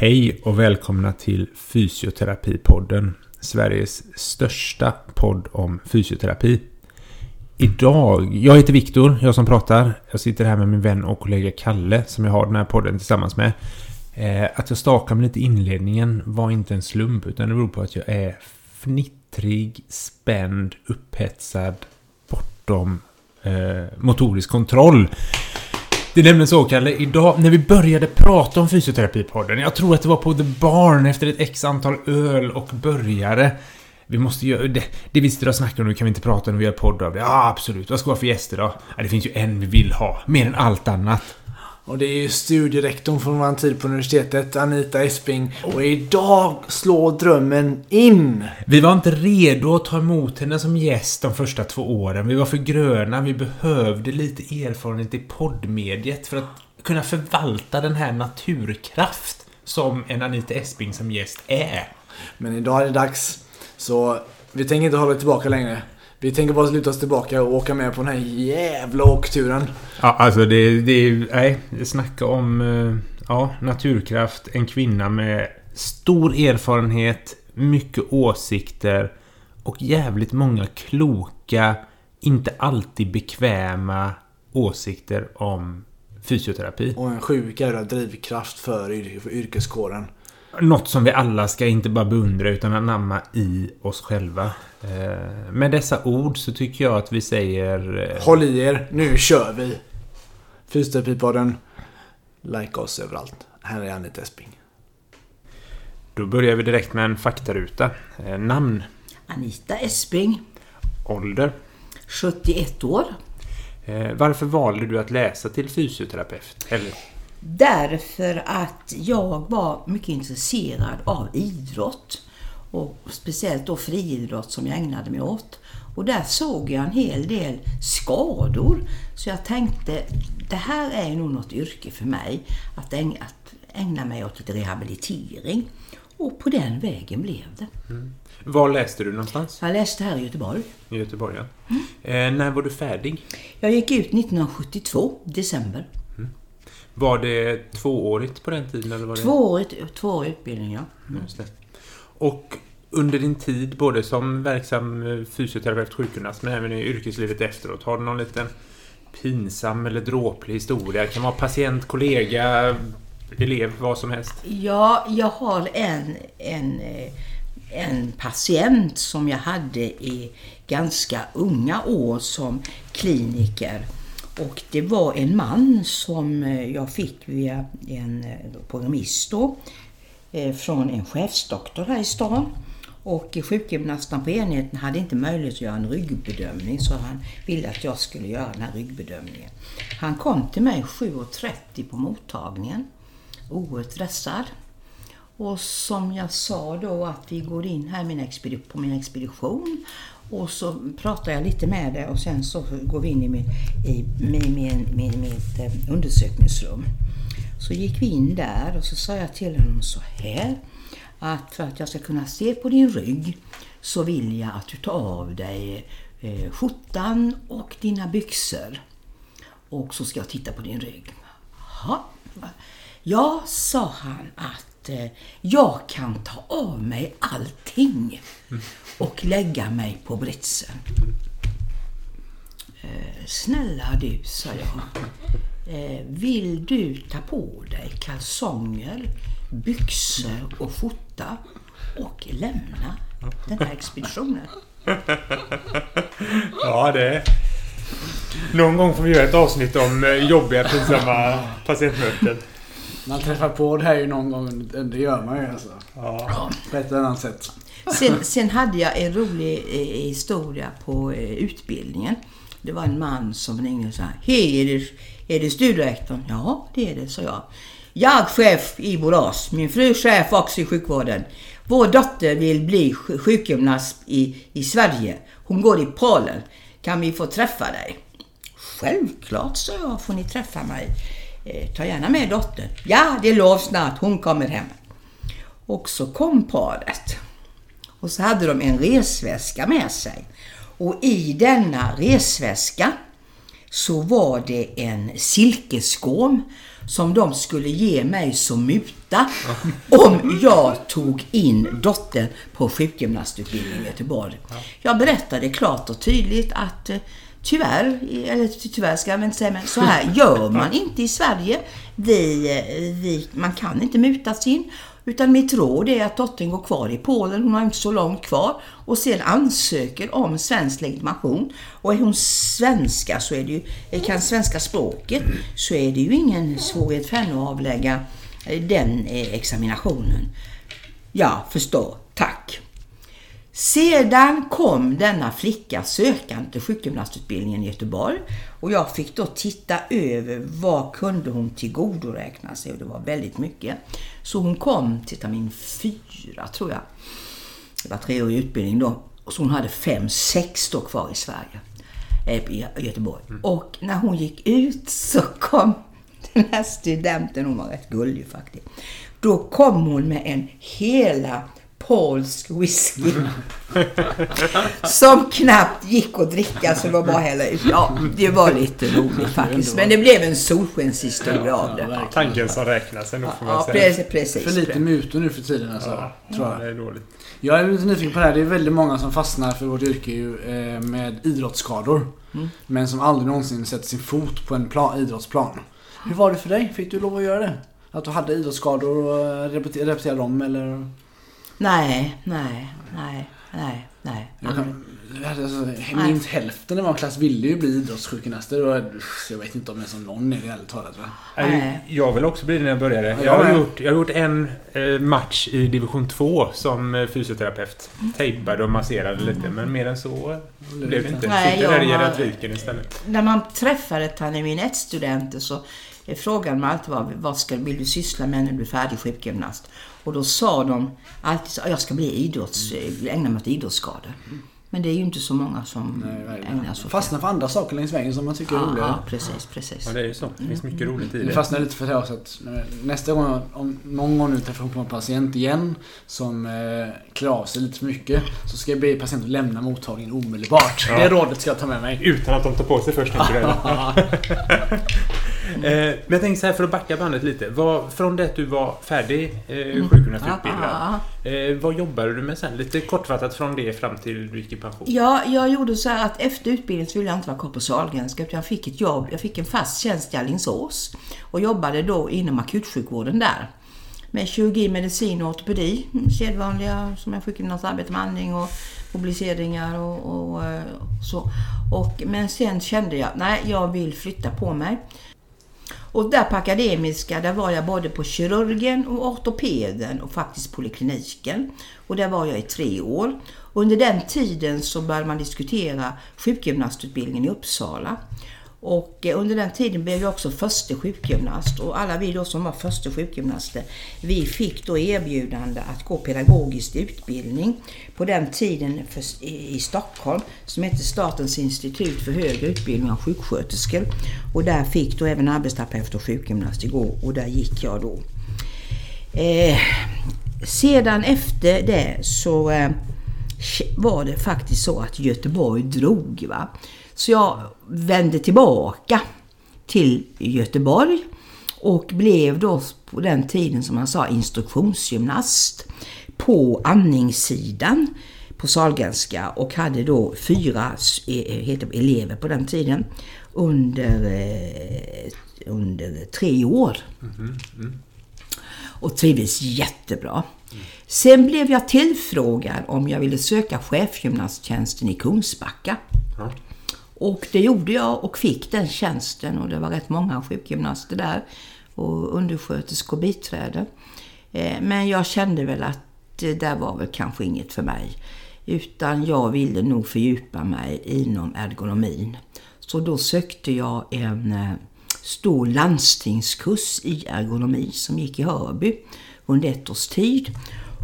Hej och välkomna till Fysioterapipodden. Sveriges största podd om fysioterapi. Idag, jag heter Viktor, jag som pratar. Jag sitter här med min vän och kollega Kalle som jag har den här podden tillsammans med. Eh, att jag stakar mig lite i inledningen var inte en slump utan det beror på att jag är fnittrig, spänd, upphetsad, bortom eh, motorisk kontroll. Det är nämligen så, Kalle, idag när vi började prata om fysioterapipodden, jag tror att det var på The Barn efter ett x antal öl och börjare. Vi måste göra det. Det vi sitter och snackar om nu kan vi inte prata om när vi gör podd av det. Ja, absolut. Vad ska vi ha för gäster då? Ja, det finns ju en vi vill ha. Mer än allt annat. Och det är ju studierektorn från vår tid på universitetet, Anita Esping. Och idag slår drömmen in! Vi var inte redo att ta emot henne som gäst de första två åren. Vi var för gröna. Vi behövde lite erfarenhet i poddmediet för att kunna förvalta den här naturkraft som en Anita Esping som gäst är. Men idag är det dags. Så vi tänker inte hålla tillbaka längre. Vi tänker bara sluta oss tillbaka och åka med på den här jävla åkturen. Ja, alltså det, det. Nej, snacka om... eh, Ja, naturkraft. En kvinna med stor erfarenhet, mycket åsikter och jävligt många kloka, inte alltid bekväma åsikter om fysioterapi. Och en sjuk jävla drivkraft för, yr- för yrkeskåren. Något som vi alla ska inte bara beundra utan anamma i oss själva. Eh, Med dessa ord så tycker jag att vi säger... eh, Håll i er, nu kör vi! Fysioterapipodden. Like oss överallt. Här är Anita Esping. Då börjar vi direkt med en faktaruta. Eh, Namn, Anita Esping, ålder. 71 år. Eh, Varför valde du att läsa till fysioterapeut? Eller? Därför att jag var mycket intresserad av idrott. Och speciellt då friidrott som jag ägnade mig åt. Och där såg jag en hel del skador. Så jag tänkte, det här är nog något yrke för mig. Att ägna, att ägna mig åt lite rehabilitering. Och på den vägen blev det. Var läste du någonstans? Jag läste här i Göteborg. I Göteborg, ja. Eh, när var du färdig? Jag gick ut 1972, december. Var det tvåårigt på den tiden? Eller var det... Tvåårig, tvåårig utbildning, ja. Det. Och under din tid både som verksam fysioterapeut, sjukgymnast men även i yrkeslivet efteråt. Har du någon liten pinsam eller dråplig historia? Det kan vara patient, kollega, elev, vad som helst. Ja, jag har en, en, eh, en patient som jag hade i ganska unga år som kliniker. Och det var en man som eh, jag fick via en, eh, då, eh, från en chefsdoktor här i stan. Och sjukgymnasten på enheten hade inte möjlighet att göra en ryggbedömning så han ville att jag skulle göra den här ryggbedömningen. Han kom till mig 7.30 på mottagningen, oerhört stressad. Och som jag sa då att vi går in här min på min expedition och så pratar jag lite med det och sen så går vi in i, min, i min, min, min, mitt eh, undersökningsrum. Så gick vi in där och så sa jag till honom så här att för att jag ska kunna se på din rygg så vill jag att du tar av dig eh, skjortan och dina byxor. Och så ska jag titta på din rygg. Jaha. Ja, sa han att eh, jag kan ta av mig allting och lägga mig på britsen. Eh, snälla du, sa jag. Eh, vill du ta på dig kalsonger, byxor och skjorta och lämna den här expeditionen? Ja, det... Någon gång får vi göra ett avsnitt om eh, jobbiga, pinsamma patientmöten. Man träffar på det här ju någon gång. Det gör man ju alltså. Ja. På ett eller annat sätt. Sen, sen hade jag en rolig eh, historia på eh, utbildningen. Det var en man som ringde och sa Hej, är det, är det studierektorn? Ja, det är det, sa jag. Jag chef i Borås, min fru chef också i sjukvården. Vår dotter vill bli sj- sjukgymnast i, i Sverige. Hon går i Polen. Kan vi få träffa dig? Självklart, sa jag, får ni träffa mig. Eh, ta gärna med dottern. Ja, det är lov snart, hon kommer hem. Och så kom paret. Och så hade de en resväska med sig. Och i denna resväska så var det en silkesgåm som de skulle ge mig som muta om jag tog in dottern på sjukgymnastutbildningen i Göteborg. Jag berättade klart och tydligt att eh, Tyvärr, eller tyvärr ska jag väl inte säga, men så här gör man inte i Sverige. Vi, vi, man kan inte mutas in. Utan mitt råd är att dottern går kvar i Polen, hon har inte så långt kvar, och sen ansöker om svensk legitimation. Och är hon svenska, så är det ju, kan svenska språket, så är det ju ingen svårighet för henne att avlägga eh, den eh, examinationen. Ja, förstår. Tack. Sedan kom denna flicka sökande till sjukgymnastutbildningen i Göteborg och jag fick då titta över vad kunde hon tillgodoräkna sig och det var väldigt mycket. Så hon kom till termin fyra tror jag. Det var treårig utbildning då. Så hon hade fem, sex då kvar i Sverige. Eh, I Göteborg. Mm. Och när hon gick ut så kom den här studenten, hon var rätt gullig faktiskt. Då kom hon med en hela polsk whisky. som knappt gick att dricka så det var bara hälla ut. Ja, det var lite roligt faktiskt. Men det blev en solskenshistoria av det. Ja, tanken som räknas ändå får man ja, säga. Precis, precis. För lite mutor nu för tiden alltså. Ja, tror jag. det är dåligt. Jag är lite nyfiken på det här. Det är väldigt många som fastnar för vårt yrke eh, med idrottsskador. Mm. Men som aldrig någonsin sätter sin fot på en plan, idrottsplan. Hur var det för dig? Fick du lov att göra det? Att du hade idrottsskador och repetera dem eller? Nej, nej, nej, nej, nej. Alltså, minst hälften av vår klass ville ju bli idrottssjukgymnaster. Jag vet inte om det är som någon är ärligt talat. Nej. Jag vill också bli det när jag började. Jag har, gjort, jag har gjort en eh, match i division 2 som eh, fysioterapeut. Tejpade och masserade lite, men mer än så blev det inte. Nej, Sitter där i geriatriken istället. När man träffade termin 1-studenter så frågade man alltid vad, vad ska, vill du syssla med när du är färdig sjukgymnast? Och då sa de alltid att jag ska bli idrotts, ägna mig åt idrottsskador. Men det är ju inte så många som Nej, ägnar sig åt Fastnar för andra saker längs vägen som man tycker är roliga. Ja, precis, precis. Ja, det är ju så. Det finns mycket mm. roligt i det. Jag fastnar lite för det också att nästa gång, om någon gång nu träffar på en patient igen som eh, klär av sig lite för mycket så ska jag be patienten lämna mottagningen omedelbart. Ja. Det rådet ska jag ta med mig. Utan att de tar på sig först, tänker. Eh, men jag tänkte så här för att backa bandet lite. Var, från det att du var färdig eh, mm. sjukgymnastutbildad. Eh, vad jobbade du med sen? Lite kortfattat från det fram till du gick i pension. Ja, jag gjorde så här att efter utbildningen så ville jag inte vara på Sahlgrenska utan jag fick ett jobb. Jag fick en fast tjänst i Alingsås och jobbade då inom akutsjukvården där. Med kirurgi, medicin och ortopedi. Sedvanliga som en sjukgymnast arbetar med andning och mobiliseringar och, och, och eh, så. Och, men sen kände jag, nej jag vill flytta på mig. Och där på Akademiska, där var jag både på kirurgen och ortopeden och faktiskt polikliniken. Och där var jag i tre år. Under den tiden så började man diskutera sjukgymnastutbildningen i Uppsala. Och eh, under den tiden blev jag också förste sjukgymnast och alla vi då som var förste sjukgymnaster, vi fick då erbjudande att gå pedagogisk utbildning på den tiden för, i Stockholm som hette Statens institut för högre utbildning av sjuksköterskor. Och där fick då även arbetsterapeut och sjukgymnast gå och där gick jag då. Eh, sedan efter det så eh, var det faktiskt så att Göteborg drog. Va? Så jag vände tillbaka till Göteborg och blev då på den tiden som man sa instruktionsgymnast på andningssidan på Sahlgrenska och hade då fyra eh, elever på den tiden under, eh, under tre år. Mm -hmm. Och trivdes jättebra. Mm. Sen blev jag tillfrågad om jag ville söka chefgymnasttjänsten i Kungsbacka. Mm. Och det gjorde jag och fick den tjänsten och det var rätt många sjukgymnaster där och undersköterskor och biträde. Eh, men jag kände väl att det där var väl kanske inget för mig. Utan jag ville nog fördjupa mig inom ergonomin. Så då sökte jag en eh, stor landstingskurs i ergonomi som gick i Hörby under ett års tid.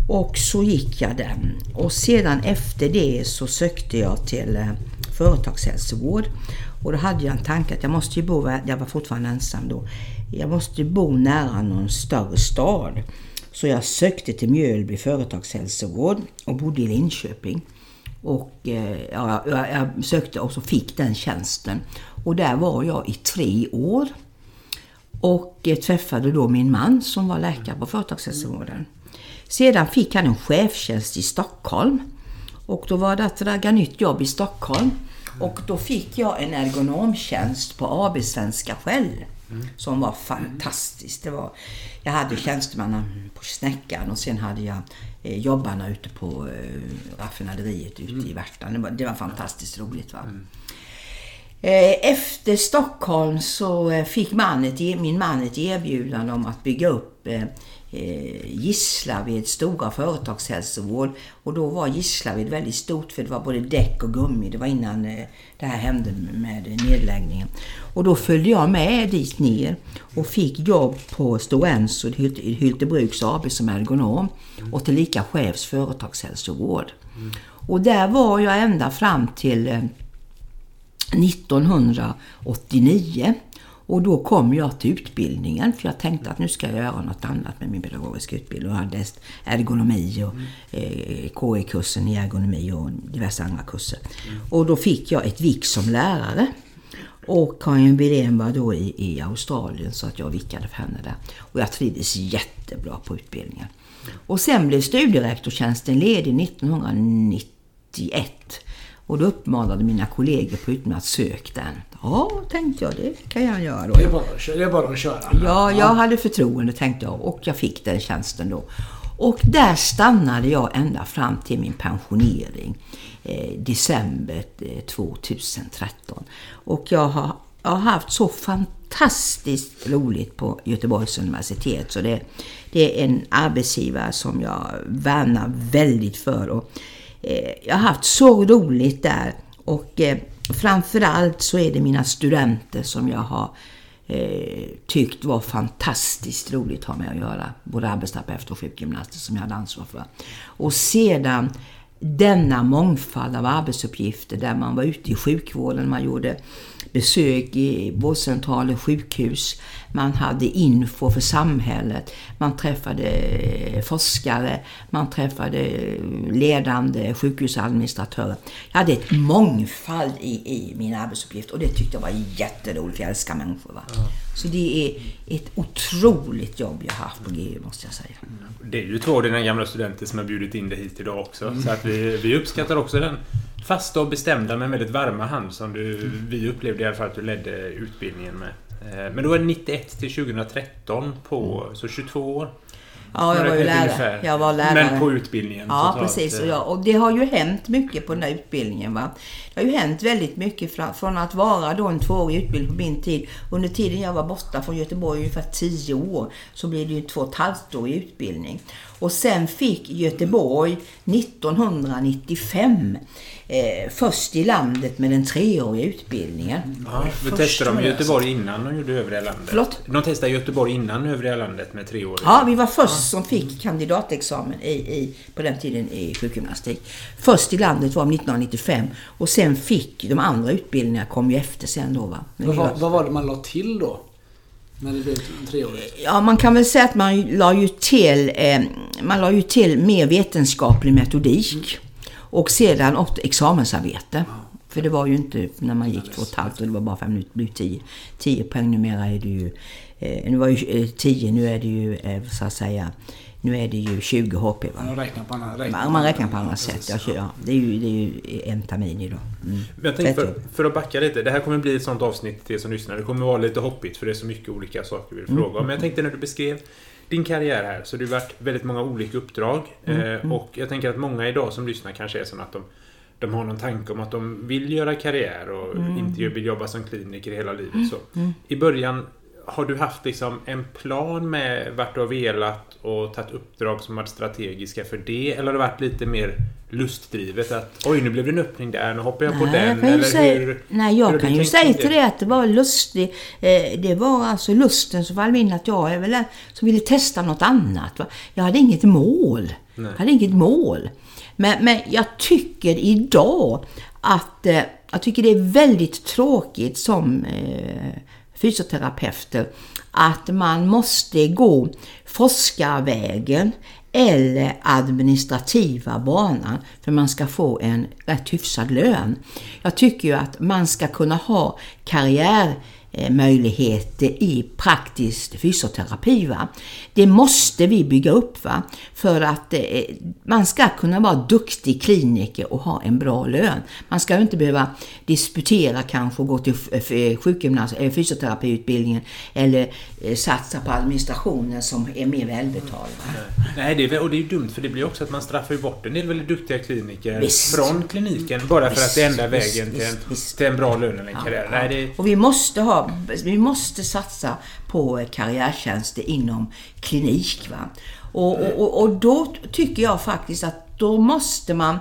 Och så gick jag den. Och sedan efter det så sökte jag till eh, företagshälsovård. Och då hade jag en tanke att jag måste ju bo, jag var fortfarande ensam då, jag måste bo nära någon större stad. Så jag sökte till Mjölby företagshälsovård och bodde i Linköping. Och eh, ja, jag, jag sökte och så fick den tjänsten. Och där var jag i tre år. och eh, träffade då min man som var läkare på företagshälsovården. Sedan fick han en chefstjänst i Stockholm och då var det att ragga nytt jobb i Stockholm. Och då fick jag en ergonomtjänst på AB Svenska Shell. Som var fantastiskt. Det var, jag hade tjänstemannen på Snäckan och sen hade jag eh, jobbarna ute på eh, raffinaderiet ute i Värtan. Det var, det var fantastiskt roligt. Va? Eh, Efter Stockholm så eh, fick man ett, e, min man ett erbjudande om att bygga upp eh, Eh, Gislaved stora företagshälsovård. Och då var Gislaved väldigt stort för det var både däck och gummi. Det var innan eh, det här hände med nedläggningen. Och då följde jag med dit ner och fick jobb på Stora Enso Hyltebruks AB som ergonom och tillika chefs företagshälsovård. Och där var jag ända fram till eh, 1989. Och då kom jag till utbildningen för jag tänkte att nu ska jag göra något annat med min pedagogiska utbildning. Jag hade läst ergonomi och eh, KE-kursen i ergonomi och diverse andra kurser. Och då fick jag ett vik som lärare. Och Karin Bidén var då i, i Australien så att jag vickade för henne där. Och jag trivdes jättebra på utbildningen. Och sen blev studierektortjänsten ledig 1991. Och då uppmanade mina kollegor på utbildningen att söka den. Ja, tänkte jag, det kan jag göra då. Det är bara, att köra- det är bara att köra. Ja, jag hade förtroende tänkte jag och jag fick den tjänsten då. Och där stannade jag ända fram till min pensionering. Eh, december eh, 2013. Och jag har, jag har haft så fantastiskt roligt på Göteborgs universitet. Så det, det är en arbetsgivare som jag värnar väldigt för. Och, eh, Eh, jag har haft så roligt där. Och eh, framförallt så är det mina studenter som jag har eh, tyckt var fantastiskt roligt att ha med att göra. Både arbetsterapeuter och sjukgymnaster som jag hade ansvar för. Och sedan denna mångfald av arbetsuppgifter där man var ute i sjukvården, man gjorde besök i vårdcentraler, sjukhus, man hade info för samhället, man träffade eh, forskare, man träffade eh, ledande sjukhusadministratörer. Jag hade ett mångfald i, i min arbetsuppgift och det tyckte jag var jätteroligt, jag älskar människor. Va? Så det är ett otroligt jobb jag har haft på GU måste jag säga. Det är ju två av dina gamla studenter som har bjudit in dig hit idag också. Så att vi, vi uppskattar också den fasta och bestämda men väldigt varma hand som du, vi upplevde i alla fall att du ledde utbildningen med. Eh, Men då var det 91 till 2013 på, så 22 år. Ja, jag var ju lärare. Jag var lärare. Men på utbildningen Ja, totalt, precis. Och, eh. jag, och det har ju hänt mycket på den här utbildningen. Va? Det har ju hänt väldigt mycket fra- från att vara då en tvåårig utbildning på min tid. Under tiden jag var borta från Göteborg, ungefär tio år, så blev det ju en två och ett halvt årig utbildning. Och sen fick Göteborg 1995 eh, först i landet med den treåriga utbildningen. Ja, vi Första testade i med Göteborg innan de gjorde övriga landet. Förlåt? De testade Göteborg innan övriga landet med tre år. Ja, vi var först som fick kandidatexamen i, i, på den tiden i sjukgymnastik. Först i landet var 1995 och sen fick de andra utbildningarna kom ju efter sen då va. Men Vad, var- vad var det man la till då? När det blev treårigt? Ja, man kan väl säga att man la ju till, eh, man la ju till mer vetenskaplig metodik. Och sedan också examensarbete. För det var ju inte när man gick två och ett halvt och det var bara fem minuter, det blev tio, tio poäng. Numera är det ju, eh, nu var ju eh, tio, nu är det ju eh, så att säga, nu är det ju 20 HP va. Man räknar på andra Man, man räknar på andra sätt. Kör- ja, det, är ju, det är ju en termin idag. Mm. Men jag tänkte för, för att backa lite. Det här kommer bli ett sånt avsnitt till er som lyssnar. Det kommer vara lite hoppigt för det är så mycket olika saker vi vill fråga om. Men jag tänkte när du beskrev din karriär här så har det varit väldigt många olika uppdrag. Eh, och jag tänker att många idag som lyssnar kanske är så att de, de har någon tanke om att de vill göra karriär och inte vill jobba som kliniker hela livet. Så. I början har du haft liksom en plan med vart du har velat och tagit uppdrag som varit strategiska för det? Eller har det varit lite mer lustdrivet? Att oj, nu blev det en öppning där, nu hoppar jag på Nej, den. jag eller säga, hur, nej, hur jag du kan ju säga till det att det var lustigt. Eh, det var alltså lusten som fall in att jag är väl en som ville testa något annat. Va? Jag hade inget mål. Jag hade inget mål. Men, men jag tycker idag att eh, jag tycker det är väldigt tråkigt som eh, fysioterapeuter att man måste gå forskarvägen eller administrativa banan för man ska få en rätt hyfsad lön. Jag tycker ju att man ska kunna ha karriär eh, möjligheter i praktisk fysioterapi. Va? Det måste vi bygga upp va? för att eh, man ska kunna vara duktig kliniker och ha en bra lön. Man ska ju inte behöva disputera kanske och gå till eller fysioterapiutbildningen eller satsa på administrationen som är mer välbetald. Nej, det är, och det är ju dumt för det blir också att man straffar bort en del väldigt duktiga kliniker visst. från kliniken bara för att det är enda vägen till en, till en bra lön eller en karriär. Ja, Nej, det... Och vi måste, ha, vi måste satsa på eh, karriärtjänster inom klinik. Va? Och, och, och då tycker jag faktiskt att då måste man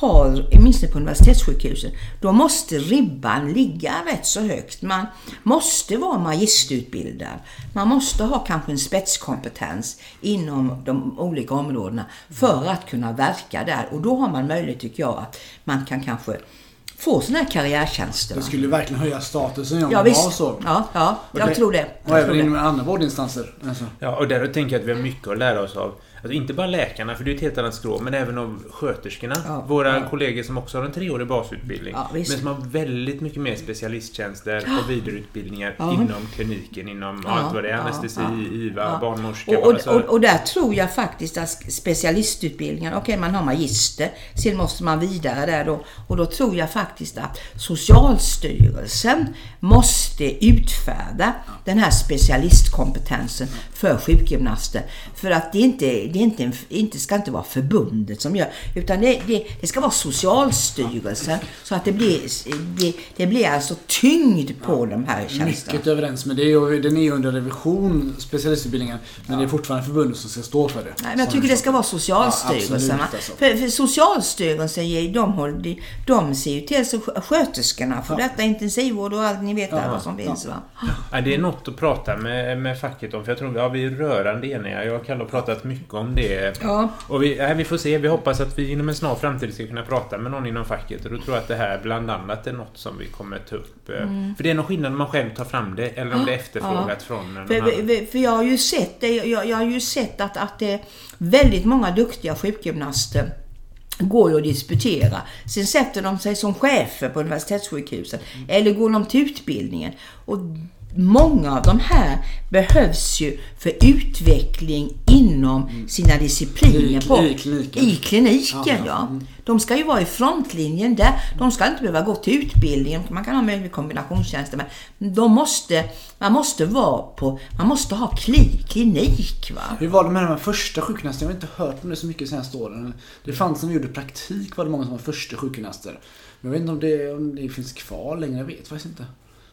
ha, åtminstone på universitetssjukhusen, då måste ribban ligga rätt så högt. Man måste vara magisterutbildad. Man måste ha kanske en spetskompetens inom de olika områdena för att kunna verka där. Och då har man möjlighet, tycker jag, att man kan kanske få sådana här karriärtjänster. Det skulle verkligen höja statusen om ja, var så. Ja, ja jag det, tror det. Jag och även inom andra vårdinstanser. Alltså. Ja, och där tänker jag att vi har mycket att lära oss av Alltså inte bara läkarna, för det är ett helt annat skrå, men även av sköterskorna. Ja, Våra ja. kollegor som också har en treårig basutbildning. Ja, men som har väldigt mycket mer specialisttjänster och vidareutbildningar inom kliniken, inom allt vad det är. Anestesi, IVA, barnmorska. Och, och, och, och, där tror jag faktiskt att specialistutbildningar, okej okay, man har magister, sen måste man vidare där då. Och då tror jag faktiskt att Socialstyrelsen måste utfärda den här specialistkompetensen för sjukgymnaster. För att det inte det inte, inte, ska inte vara förbundet som gör, utan det, det, det ska vara Socialstyrelsen. Så att det blir, det, det blir alltså tyngd på ja, de här tjänsterna. Mycket överens med det. Och den är under revision, specialistutbildningen. Men ja. det är fortfarande förbundet som ska stå för det. Nej, men jag tycker det ska vara Socialstyrelsen. Ja, alltså. för, för Socialstyrelsen, de, de, de ser ju till så sköterskorna för ja. detta intensivvård och allt ni vet ja, vad som finns. Va? Ja. det är något att prata med, med facket om. För jag tror ja, vi är rörande eniga. Jag och Har pratat mycket om det. Ja. Och vi, äh, vi får se. Vi hoppas att vi inom en snar framtid ska kunna prata med någon inom facket. Och då tror jag att det här bland annat är något som vi kommer ta upp. Eh, mm. För det är någon skillnad om man själv tar fram det eller om det är efterfrågat ja. från någon för, för, för jag har ju sett det. Jag, jag har ju sett att, att det är väldigt många duktiga sjukgymnaster går ju att disputera. Sen sätter de sig som chefer på universitetssjukhusen. Mm. Eller går de till utbildningen. Och många av de här behövs ju för utveckling inom mm. sina discipliner I, på, i kliniken. I kliniken ja. ja. Mm. De ska ju vara i frontlinjen där. De ska inte behöva gå till utbildningen. Man kan ha med kombinationstjänster men de måste, man måste vara på, man måste ha kli, klinik. Va? Hur var det med de här första sjukgymnasterna? Jag har inte hört om det så mycket senaste åren. Det fanns när vi gjorde praktik var det många som var första sjukgymnaster. Men jag vet inte om det, om det finns kvar längre, jag vet faktiskt inte.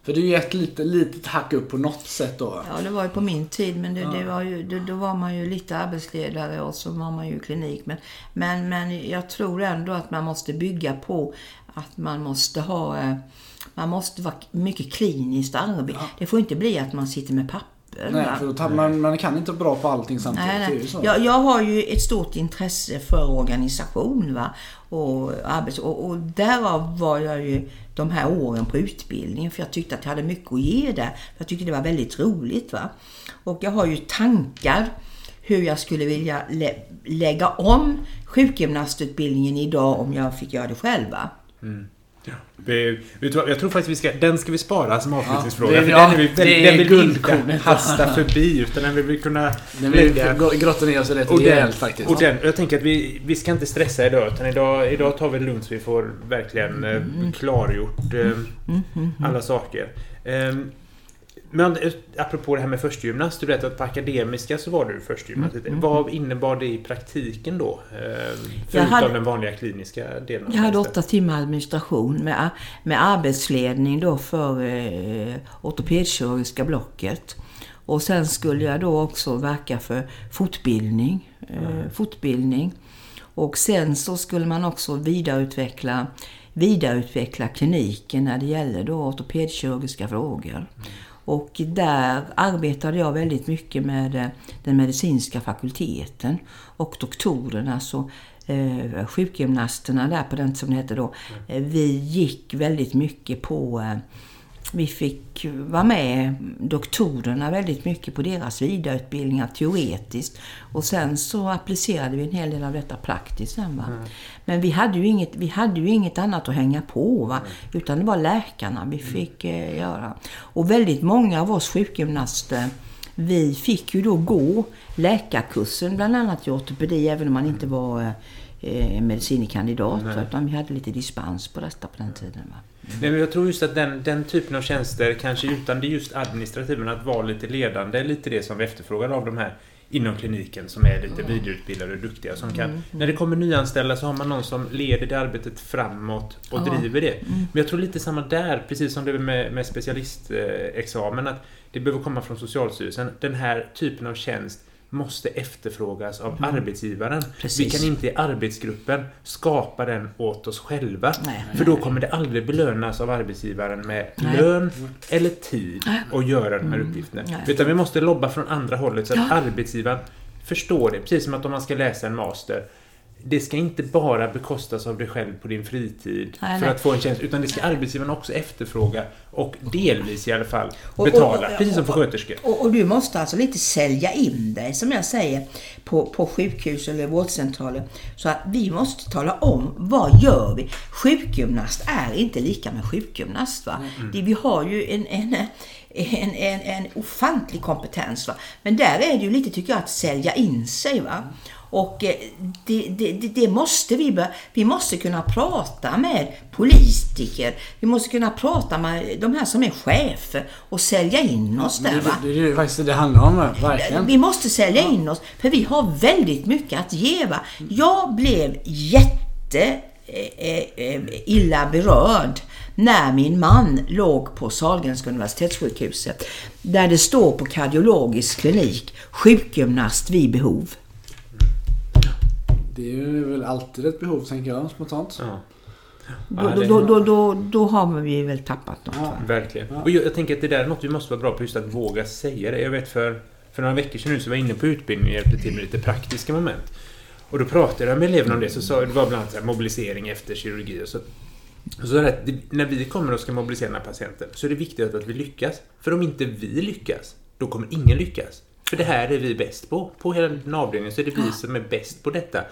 För det är ju ett litet, litet hack upp på något sätt då. Ja, det var ju på min tid. Men det, ja. det var ju, det, då var man ju lite arbetsledare och så var man ju klinik. Men, men, men jag tror ändå att man måste bygga på att man måste ha... Eh, man måste vara mycket kliniskt arbete. Ja. Det får inte bli att man sitter med papper Nej, för tar man, man kan inte vara bra på allting samtidigt. Nej, nej. Jag, jag har ju ett stort intresse för organisation va? Och, arbets, och, och därav var jag ju de här åren på utbildningen för jag tyckte att jag hade mycket att ge där. Jag tyckte det var väldigt roligt. Va? Och jag har ju tankar hur jag skulle vilja lä lägga om sjukgymnastutbildningen idag om jag fick göra det själv. Mm. Ja. Vi, vi tror, jag tror faktiskt vi ska, den ska vi spara som avslutningsfråga. Ja, det, ja, den, vi, det den vill vi inte hasta förbi. Utan den vill vi kunna den vill lägga... grotta ner oss rätt rejält faktiskt. Och den, jag tänker att vi, vi ska inte stressa idag. Utan idag, idag tar vi det lugnt så vi får verkligen eh, mm. klargjort eh, mm, mm, alla saker. Um, men eh, apropå det här med förstgymnast. Du vet att på Akademiska så var du förstgymnast. Mm, mm, Vad innebar det i praktiken då? Eh, förutom hade, den vanliga kliniska delen? Jag hade åtta timmar administration med, med arbetsledning då för eh, ortopedkirurgiska blocket. Och sen skulle jag då också verka för fortbildning. Eh, fortbildning. Och sen så skulle man också vidareutveckla, vidareutveckla kliniken när det gäller då ortopedkirurgiska frågor. Mm. Och där arbetade jag väldigt mycket med eh, den medicinska fakulteten och doktorerna. Så eh, sjukgymnasterna där på den som det hette då. Eh, vi gick väldigt mycket på, vi fick vara med doktorerna väldigt mycket på deras vidareutbildningar teoretiskt. Och sen så applicerade vi en hel del av detta praktiskt sen. Va? Mm. Men vi hade, ju inget, vi hade ju inget annat att hänga på. Va? Mm. Utan det var läkarna vi fick eh, göra. Och väldigt många av oss sjukgymnaster vi fick ju då gå läkarkursen bland annat i ortopedi även om man inte var eh, medicine kandidat. Utan vi hade lite dispens på detta på den tiden. Va? Nej, men jag tror just att den, den typen av tjänster, kanske utan det just administrativa, men att vara lite ledande, är lite det som vi efterfrågar av de här inom kliniken som är lite vidareutbildade och duktiga. Som kan, mm. När det kommer nyanställda så har man någon som leder det arbetet framåt och ja. driver det. Mm. Men jag tror lite samma där, precis som det är med, med specialistexamen, att det behöver komma från Socialstyrelsen. Den här typen av tjänst måste efterfrågas av mm. arbetsgivaren. Precis. Vi kan inte i arbetsgruppen skapa den åt oss själva. Nej, för då kommer det aldrig belönas av arbetsgivaren med nej. lön eller tid att göra de här mm. uppgifterna. Nej. Utan vi måste lobba från andra hållet så att ja. arbetsgivaren förstår det. Precis som att om man ska läsa en master det ska inte bara bekostas av dig själv på din fritid nej, för nej. att få en tjänst, utan det ska arbetsgivaren också efterfråga och delvis i alla fall betala, och, och, och, precis som för sköterskor. Och, du måste alltså lite sälja in dig, som jag säger, på, på sjukhus eller vårdcentraler. Så att vi måste tala om, vad gör vi? Sjukgymnast är inte lika med sjukgymnast. Va? Mm. Det, vi har ju en, en en, en, en ofantlig kompetens. Va? Men där är det ju lite, tycker jag, att sälja in sig. Va? Och eh, det, det, det, måste vi börja. Vi måste kunna prata med politiker. Vi måste kunna prata med de här som är chefer och sälja in oss där. Va? Det, är ju faktiskt det det handlar om, verkligen. Vi måste sälja ja. in oss, för vi har väldigt mycket att ge. Va? Jag blev jätte eh, eh, illa berörd när min man låg på Sahlgrenska universitetssjukhuset. Där det står på kardiologisk klinik, sjukgymnast vid behov. Det är väl alltid ett behov tänker jag spontant. Ja. Ja, då, då, då, då, då har vi väl tappat något. Ja. Verkligen. Ja. Och jag, jag, tänker att det där är något vi måste vara bra på just att våga säga det. Jag vet för, för några veckor sedan nu så var jag inne på utbildning och hjälpte till med lite praktiska moment. Och då pratade jag med eleverna om det. Så sa, det var bland annat mobilisering efter kirurgi. Och så, och så att när vi kommer och ska mobilisera den här patienten så är det viktigt att vi lyckas. För om inte vi lyckas, då kommer ingen lyckas. För det här är vi bäst på. På hela den avdelningen så är det vi som är bäst på detta.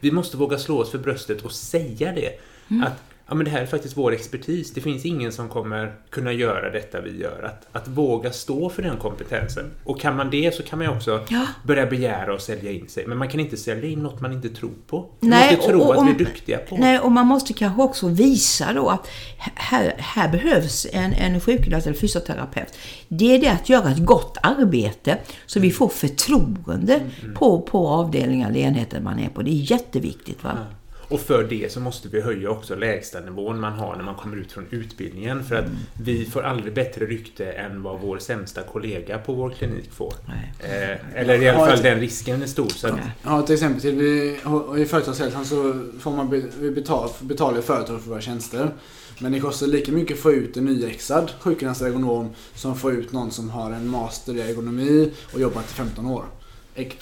Vi måste våga slå oss för bröstet och säga det. Mm. Att ja, men det här är faktiskt vår expertis. Det finns ingen som kommer kunna göra detta vi gör. Att, att våga stå för den kompetensen. Och kan man det så kan man ju också ja. börja begära och sälja in sig. Men man kan inte sälja in något man inte tror på. Man nej, måste tro och, och, att vi är duktiga på. Nej, och man måste kanske också visa då att här, här behövs en, en sjukgymnast eller fysioterapeut. Det är det att göra ett gott arbete så vi får förtroende mm, mm. På, på avdelningar eller enheter man är på. Det är jätteviktigt. Va? Ja. Och för det så måste vi höja också lägstanivån man har när man kommer ut från utbildningen. För att mm. vi får aldrig bättre rykte än vad vår sämsta kollega på vår klinik får. Eh, eller i alla fall den risken är stor. Så att... Ja, till exempel till vi, i företagshälsan så får man vi betal, betalar företag för våra tjänster. Men det kostar lika mycket att få ut en nyexad sjukgymnastergonom som att få ut någon som har en master i ergonomi och jobbat i 15 år.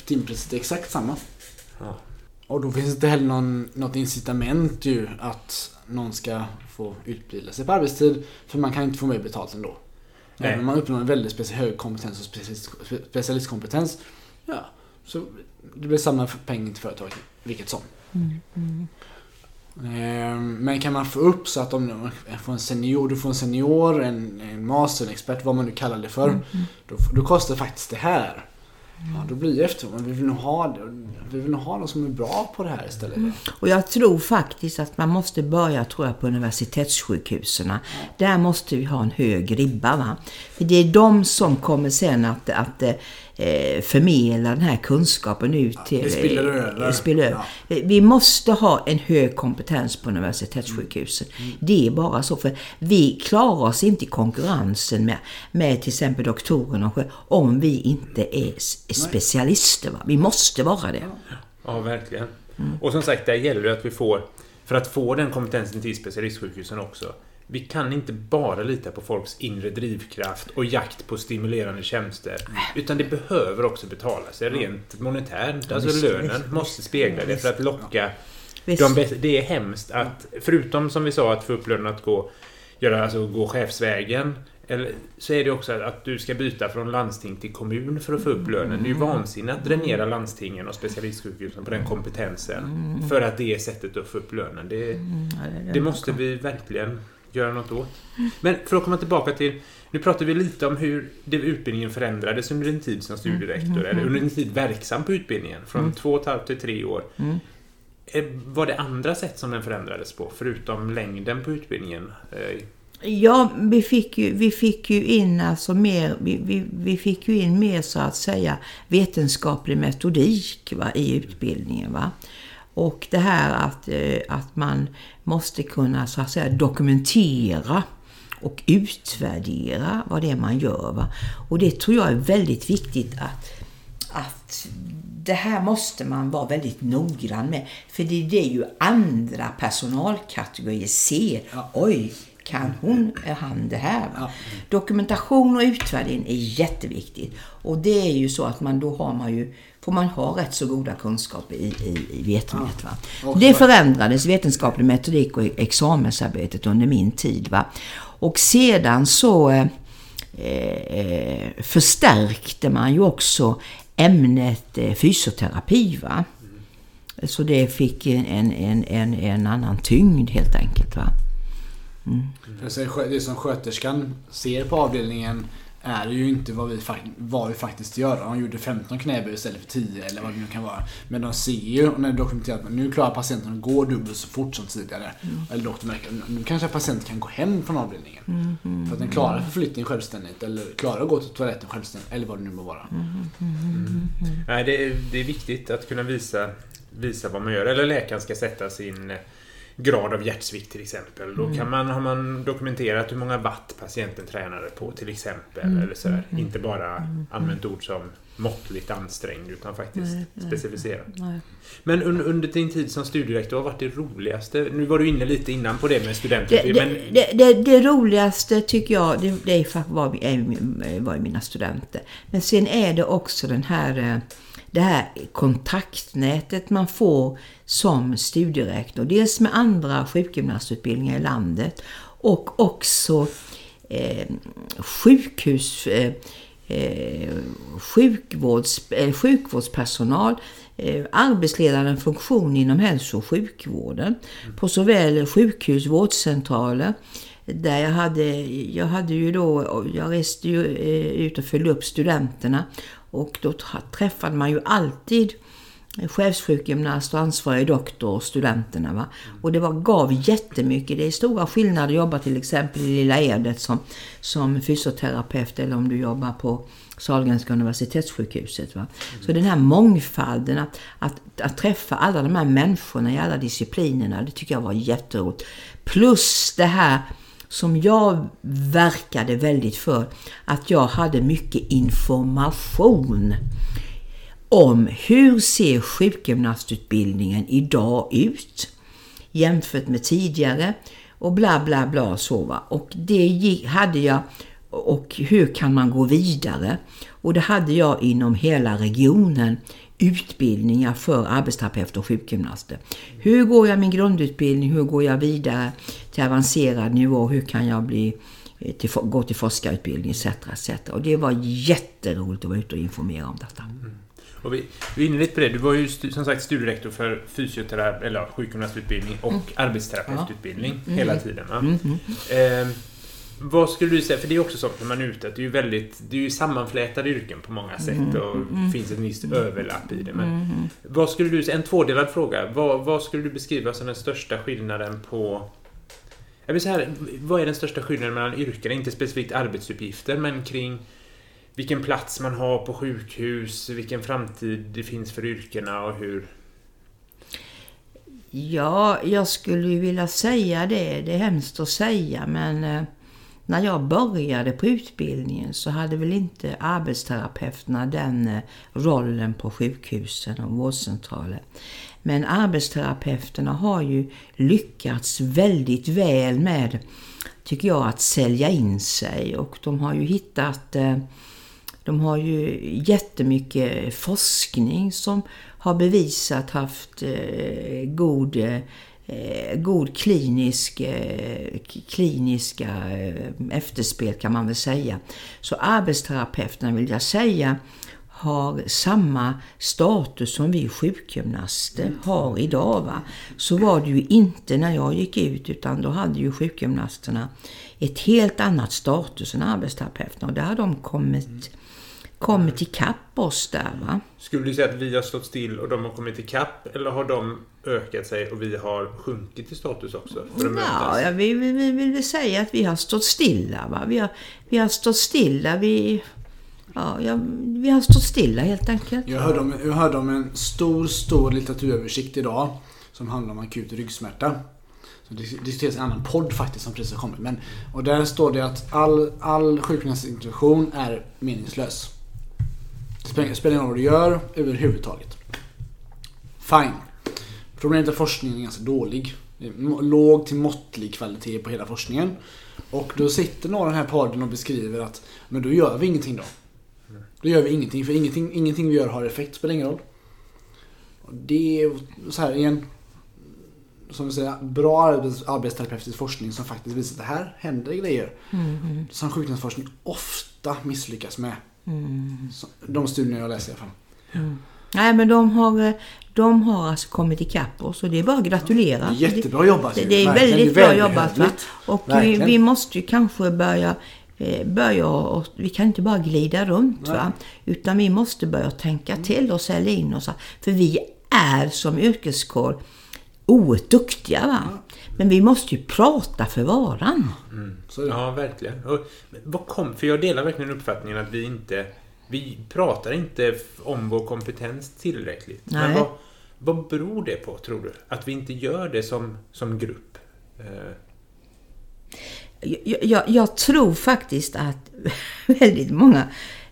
Timpriset är exakt samma. Ja. Och då finns det inte heller någon, något incitament ju att någon ska få utbilda sig på arbetstid. För man kan inte få mer betalt ändå. Nej. Även om man uppnår en väldigt speciell hög kompetens och specialist, specialistkompetens. Ja, så det blir samma pengar till företaget, vilket som. Mm, mm. Ehm, men kan man få upp så att om du får en senior, du får en senior, en, en master, en expert, vad man nu kallar det för. Mm, mm. då, då kostar faktiskt det här. Ja, då blir det efter. Men vi vill nog ha, vi vill nog ha någon som är bra på det här istället. Mm. Och jag tror faktiskt att man måste börja tror jag, på universitetssjukhusen. Ja. Där måste vi ha en hög ribba. Va? För det är de som kommer sen att, att eh, förmedla den här kunskapen ut till... Ja, det spiller över. Spiller över. Ja. Vi måste ha en hög kompetens på universitetssjukhusen. Mm. Mm. Det är bara så. För vi klarar oss inte i konkurrensen med, med till exempel doktorerna om vi inte är specialister. Va? Vi måste vara det. Ja, verkligen. Mm. Och som sagt, där gäller det att vi får... För att få den kompetensen till specialistsjukhusen också vi kan inte bara lita på folks inre drivkraft och jakt på stimulerande tjänster. Utan det behöver också betala sig rent monetärt. Alltså lönen måste spegla det för att locka de Det är hemskt att, förutom som vi sa, att få upp lönen att gå, göra, alltså, gå chefsvägen eller, så är det också att du ska byta från landsting till kommun för att få upp lönen. Det är ju vansinne att dränera landstingen och specialistsjukhusen på den kompetensen. För att det är sättet att få upp lönen. Det, det måste vi verkligen göra något åt. Men för att komma tillbaka till... Nu pratar vi lite om hur utbildningen förändrades under din tid som studierektor. Eller under din tid verksam på utbildningen. Från två och ett halvt till tre år. Eh, Var det andra sätt som den förändrades på? Förutom längden på utbildningen? Ja, vi fick ju, vi fick ju in alltså mer, vi, vi, vi fick ju in mer så att säga vetenskaplig metodik va, i utbildningen. Va? Och det här att, eh, att man måste kunna så att säga dokumentera och utvärdera vad det är man gör. Va? Och det tror jag är väldigt viktigt att, att det här måste man vara väldigt noggrann med. För det, det är ju andra personalkategorier ser. Ja. Oj, kan hon, han det här? Ja. Dokumentation och utvärdering är jätteviktigt. Och det är ju så att man då har man ju, får man ha rätt så goda kunskaper i, i, i. Va? Och Det förändrades, vetenskaplig metodik och examensarbetet under min tid. Va? Och sedan så eh, eh, förstärkte man ju också ämnet eh, fysioterapi. Va? Så det fick en, en, en, en annan tyngd helt enkelt. Va? Säga, skö- Det som sköterskan ser på avdelningen är ju inte vad vi, vad vi faktiskt gör. Hon gjorde 15 knäböj istället för 10 eller vad det nu kan vara. Men de ser ju, och när det är dokumenterat, att nu klarar patienten att gå dubbelt så fort som tidigare. Eller doktorn märker att nu kanske patienten kan gå hem från avdelningen. För att den klarar förflyttning självständigt eller klarar att gå till toaletten självständigt eller vad det nu må vara. Nej, det är, det är viktigt att kunna visa, visa vad man gör. Eller läkaren ska sätta sin grad av hjärtsvikt till exempel. Då kan man, har man dokumenterat hur många watt patienten tränade på till exempel. Eller sådär. Inte bara använt ord som måttligt ansträngd utan faktiskt specificerat. Men under, under din tid som studierektor, vad var det roligaste? Nu var du inne lite innan på det med studenter. Det, men, det, det, det roligaste tycker jag, det, det var, var mina studenter. Men sen är det också den här, eh, det här kontaktnätet man får som studierektor. Dels med andra sjukgymnastutbildningar i landet och också eh, sjukhus, eh, eh sjukvårds, eh, sjukvårdspersonal, eh, arbetsledande funktion inom hälso och sjukvården på såväl sjukhus, vårdcentraler, där jag hade, jag hade ju då, jag reste ju eh, ut och följde upp studenterna och då träffade man ju alltid chefssjukgymnast och ansvarig doktor och studenterna. Va? Och det var, gav jättemycket. Det är stora skillnader att jobba till exempel i Lilla Edet som, som fysioterapeut eller om du jobbar på Sahlgrenska universitetssjukhuset. Va? Så den här mångfalden, att, att, att träffa alla de här människorna i alla disciplinerna, det tycker jag var jätteroligt. Plus det här som jag verkade väldigt för, att jag hade mycket information om hur ser sjukgymnastutbildningen idag ut jämfört med tidigare och bla bla bla så va. Och det gick, hade jag och hur kan man gå vidare? Och det hade jag inom hela regionen utbildningar för arbetsterapeuter och sjukgymnaster. Hur går jag min grundutbildning? Hur går jag vidare till avancerad nivå? Hur kan jag bli eh, till, gå till forskarutbildning etc. etc. Och det var jätteroligt att vara ute och informera om detta. Och vi, vi är inne lite på det. Du var ju som sagt studierektor för fysioterapi, eller sjukgymnastutbildning och arbetsterapeututbildning hela tiden. Va? Eh, vad skulle du säga, för det är också sånt när man är ute, att det är ju väldigt, det är ju sammanflätade yrken på många sätt och finns ett visst överlapp i det. Men vad skulle du säga, en tvådelad fråga, vad, vad skulle du beskriva som den största skillnaden på jag vill säga, vad är den största skillnaden mellan yrkena? Inte specifikt arbetsuppgifter, men kring vilken plats man har på sjukhus, vilken framtid det finns för yrkena och hur... Ja, jag skulle ju vilja säga det. Det är hemskt att säga, men eh, när jag började på utbildningen så hade väl inte arbetsterapeuterna den eh, rollen på sjukhusen och vårdcentraler. Men arbetsterapeuterna har ju lyckats väldigt väl med, tycker jag, att sälja in sig och de har ju hittat eh, de har ju jättemycket forskning som har bevisat haft eh, god eh, god klinisk, eh, kliniska eh, efterspel kan man väl säga. Så arbetsterapeuterna vill jag säga har samma status som vi sjukgymnaster har idag. Va? Så var det ju inte när jag gick ut utan då hade ju sjukgymnasterna ett helt annat status än arbetsterapeuterna och där har de kommit, kommit ikapp oss där. Va? Skulle du säga att vi har stått still och de har kommit ikapp? Eller har de ökat sig och vi har sjunkit i status också? För att? Ja, ja, vi, vi, vi vill väl säga att vi har stått stilla. Va? Vi, har, vi har stått stilla. Vi, ja, ja, vi har stått stilla helt enkelt. Jag hörde, om, jag hörde om en stor, stor litteraturöversikt idag som handlar om akut ryggsmärta. Så det diskuteras i en annan podd faktiskt som precis har kommit. Men, och där står det att all, all sjukgymnastintroduktion är meningslös. Det spelar ingen roll vad du gör överhuvudtaget. Fine. Problemet är att forskningen är ganska dålig. Låg till måttlig kvalitet på hela forskningen. Och då sitter några den här podden och beskriver att men då gör vi ingenting då. Då gör vi ingenting, för ingenting, ingenting vi gör har effekt, spelar ingen roll. Och det är så här igen, som vi säger, bra arbets, arbetsterapeutisk forskning som faktiskt visar att det här händer grejer. Som sjukdomsforskning ofta misslyckas med. Så, de studierna jag läser i alla fall. Nej, men de har, eh, de har alltså kommit ikapp oss och det är bara att gratulera. Det är jättebra jobbat. Det, det är Verkligen, väldigt det är bra jobbat. Va? Och vi, Verkligen. vi måste ju kanske börja, eh, börja och, vi kan inte bara glida runt. Va? Utan vi måste börja tänka Mm. till och sälja in oss. För vi är som yrkeskår oerhört duktiga. Va? Men vi måste ju prata för varan. Det. Ja, verkligen. Och, vad kom, för jag delar verkligen uppfattningen att vi inte... Vi pratar inte om vår kompetens tillräckligt. Men Nej. vad, vad beror det på, tror du? Att vi inte gör det som, som grupp? Eh, Jag, jag, jag tror faktiskt att väldigt många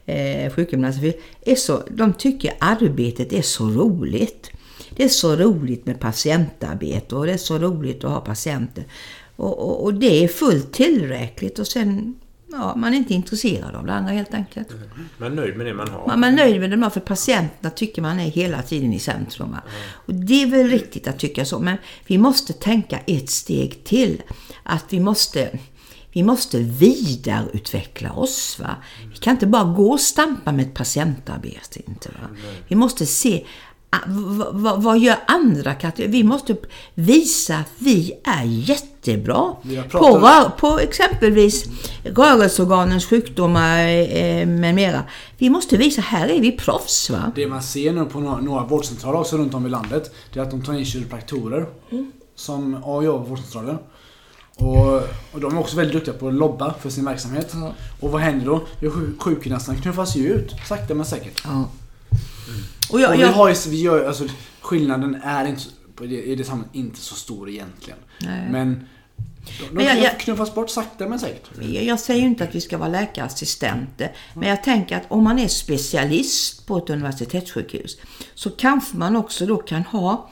eh, sjukgymnaster är så, de tycker arbetet är så roligt. Det är så roligt med patientarbete och det är så roligt att ha patienter. Och, och, och det är fullt tillräckligt och sen, ja, man är inte intresserad av det andra helt enkelt. man är nöjd med det man har. Man man är nöjd med det man för patienterna tycker man är hela tiden i centrum. Va? Och det är väl riktigt att tycka så, men vi måste tänka ett steg till. Att vi måste, vi måste vidareutveckla oss. Va? Vi kan inte bara gå och stampa med ett patientarbete. Inte, va? Vi måste se ah, v- v- vad gör andra kategorier? Vi måste visa att vi är jättebra på, på exempelvis rörelseorganens sjukdomar eh, med mera. Vi måste visa, här är vi proffs va? Det man ser nu på några, några vårdcentraler också runt om i landet, det är att de tar in kiropraktorer som ja, jobbar på vårdcentraler. Och, och de är också väldigt duktiga på att lobba för sin verksamhet. Och vad händer då? Sjukgymnasterna knuffas ju ut, sakta men säkert. Ja. Och jag, och vi har ju, vi gör, alltså, skillnaden är inte, i det sammanhanget inte så stor egentligen. Nej. Men de, de jag- jag- knuffas bort sakta men säkert. jag, jag säger ju inte att vi ska vara läkarassistenter, men jag tänker att om man är specialist på ett universitetssjukhus så kanske man också då kan ha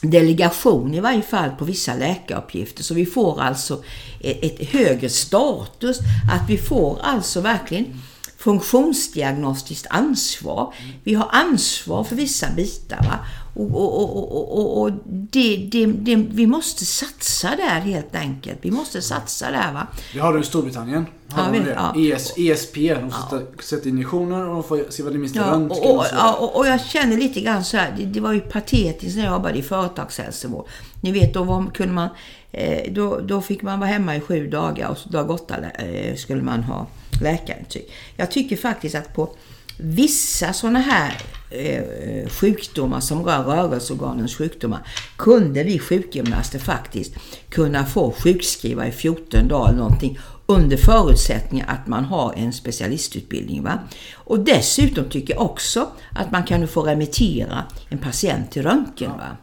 delegation i varje fall på vissa läkaruppgifter. Så vi får alltså ett, ett högre status. Att vi får alltså verkligen funktionsdiagnostiskt ansvar. Vi har ansvar för vissa bitar. Va? Och, och, och, och, och, det, det, det, vi måste satsa där helt enkelt. Vi måste satsa där. va. Det har du i Storbritannien. Har Ja, de vi- det? ja. ES, ESP, de sätter, sätter injektioner och de får se vad det minsta Ja, röntgen och, och, och ja, och, jag känner lite grann så här, det, det var ju patetiskt när jag jobbade i företagshälsovård. Ni vet, då, var, kunde man, eh, då, då fick man vara hemma i sju dagar och dag åtta eh, skulle man ha läkarintyg. Jag tycker faktiskt att på vissa sådana här eh, sjukdomar som rör rörelseorganens sjukdomar kunde vi sjukgymnaster faktiskt kunna få sjukskriva i 14 dagar eller någonting under förutsättning att man har en specialistutbildning. Va? Och dessutom tycker jag också att man kan få remittera en patient till röntgen. Va?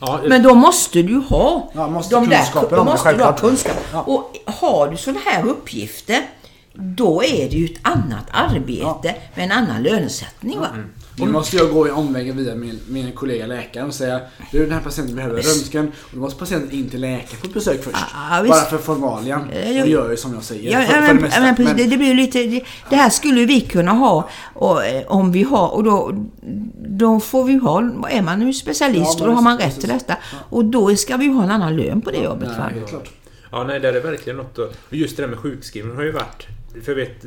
Ja, Men då måste du ha Ja, måste de där, då måste du ha kunskap. Ja. Och har du sådana här uppgifter, då är det ju ett annat arbete med en annan lönesättning. Va? Nu måste jag gå i omvägen via min, min kollega läkaren och säga Du den här patienten behöver röntgen och då måste patienten in till läkaren på besök först. Ja, visst. Bara för formalian. Och jag- det gör ju som jag säger. Ja, för, ja, för det men, mesta. ja, men precis, Men- det, det blir lite, det, det här skulle vi kunna ha och, eh, om vi har och då, då får vi ha, är man nu specialist Ja, och då har man precis, rätt till precis. detta. Och då ska vi ju ha en annan lön på det jobbet. va? Nej, helt klart. Ja, nej, det är verkligen något. Och just det där med sjukskrivning har ju varit... För vet,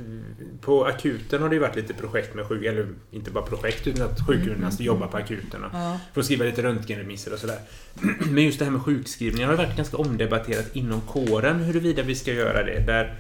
på akuten har det ju varit lite projekt med sjuk... Eller inte bara projekt, utan att sjukgymnaster jobbar på akuten och Ja. får skriva lite röntgenremisser och sådär. Men just det här med sjukskrivningar har varit ganska omdebatterat inom kåren huruvida vi ska göra det. Där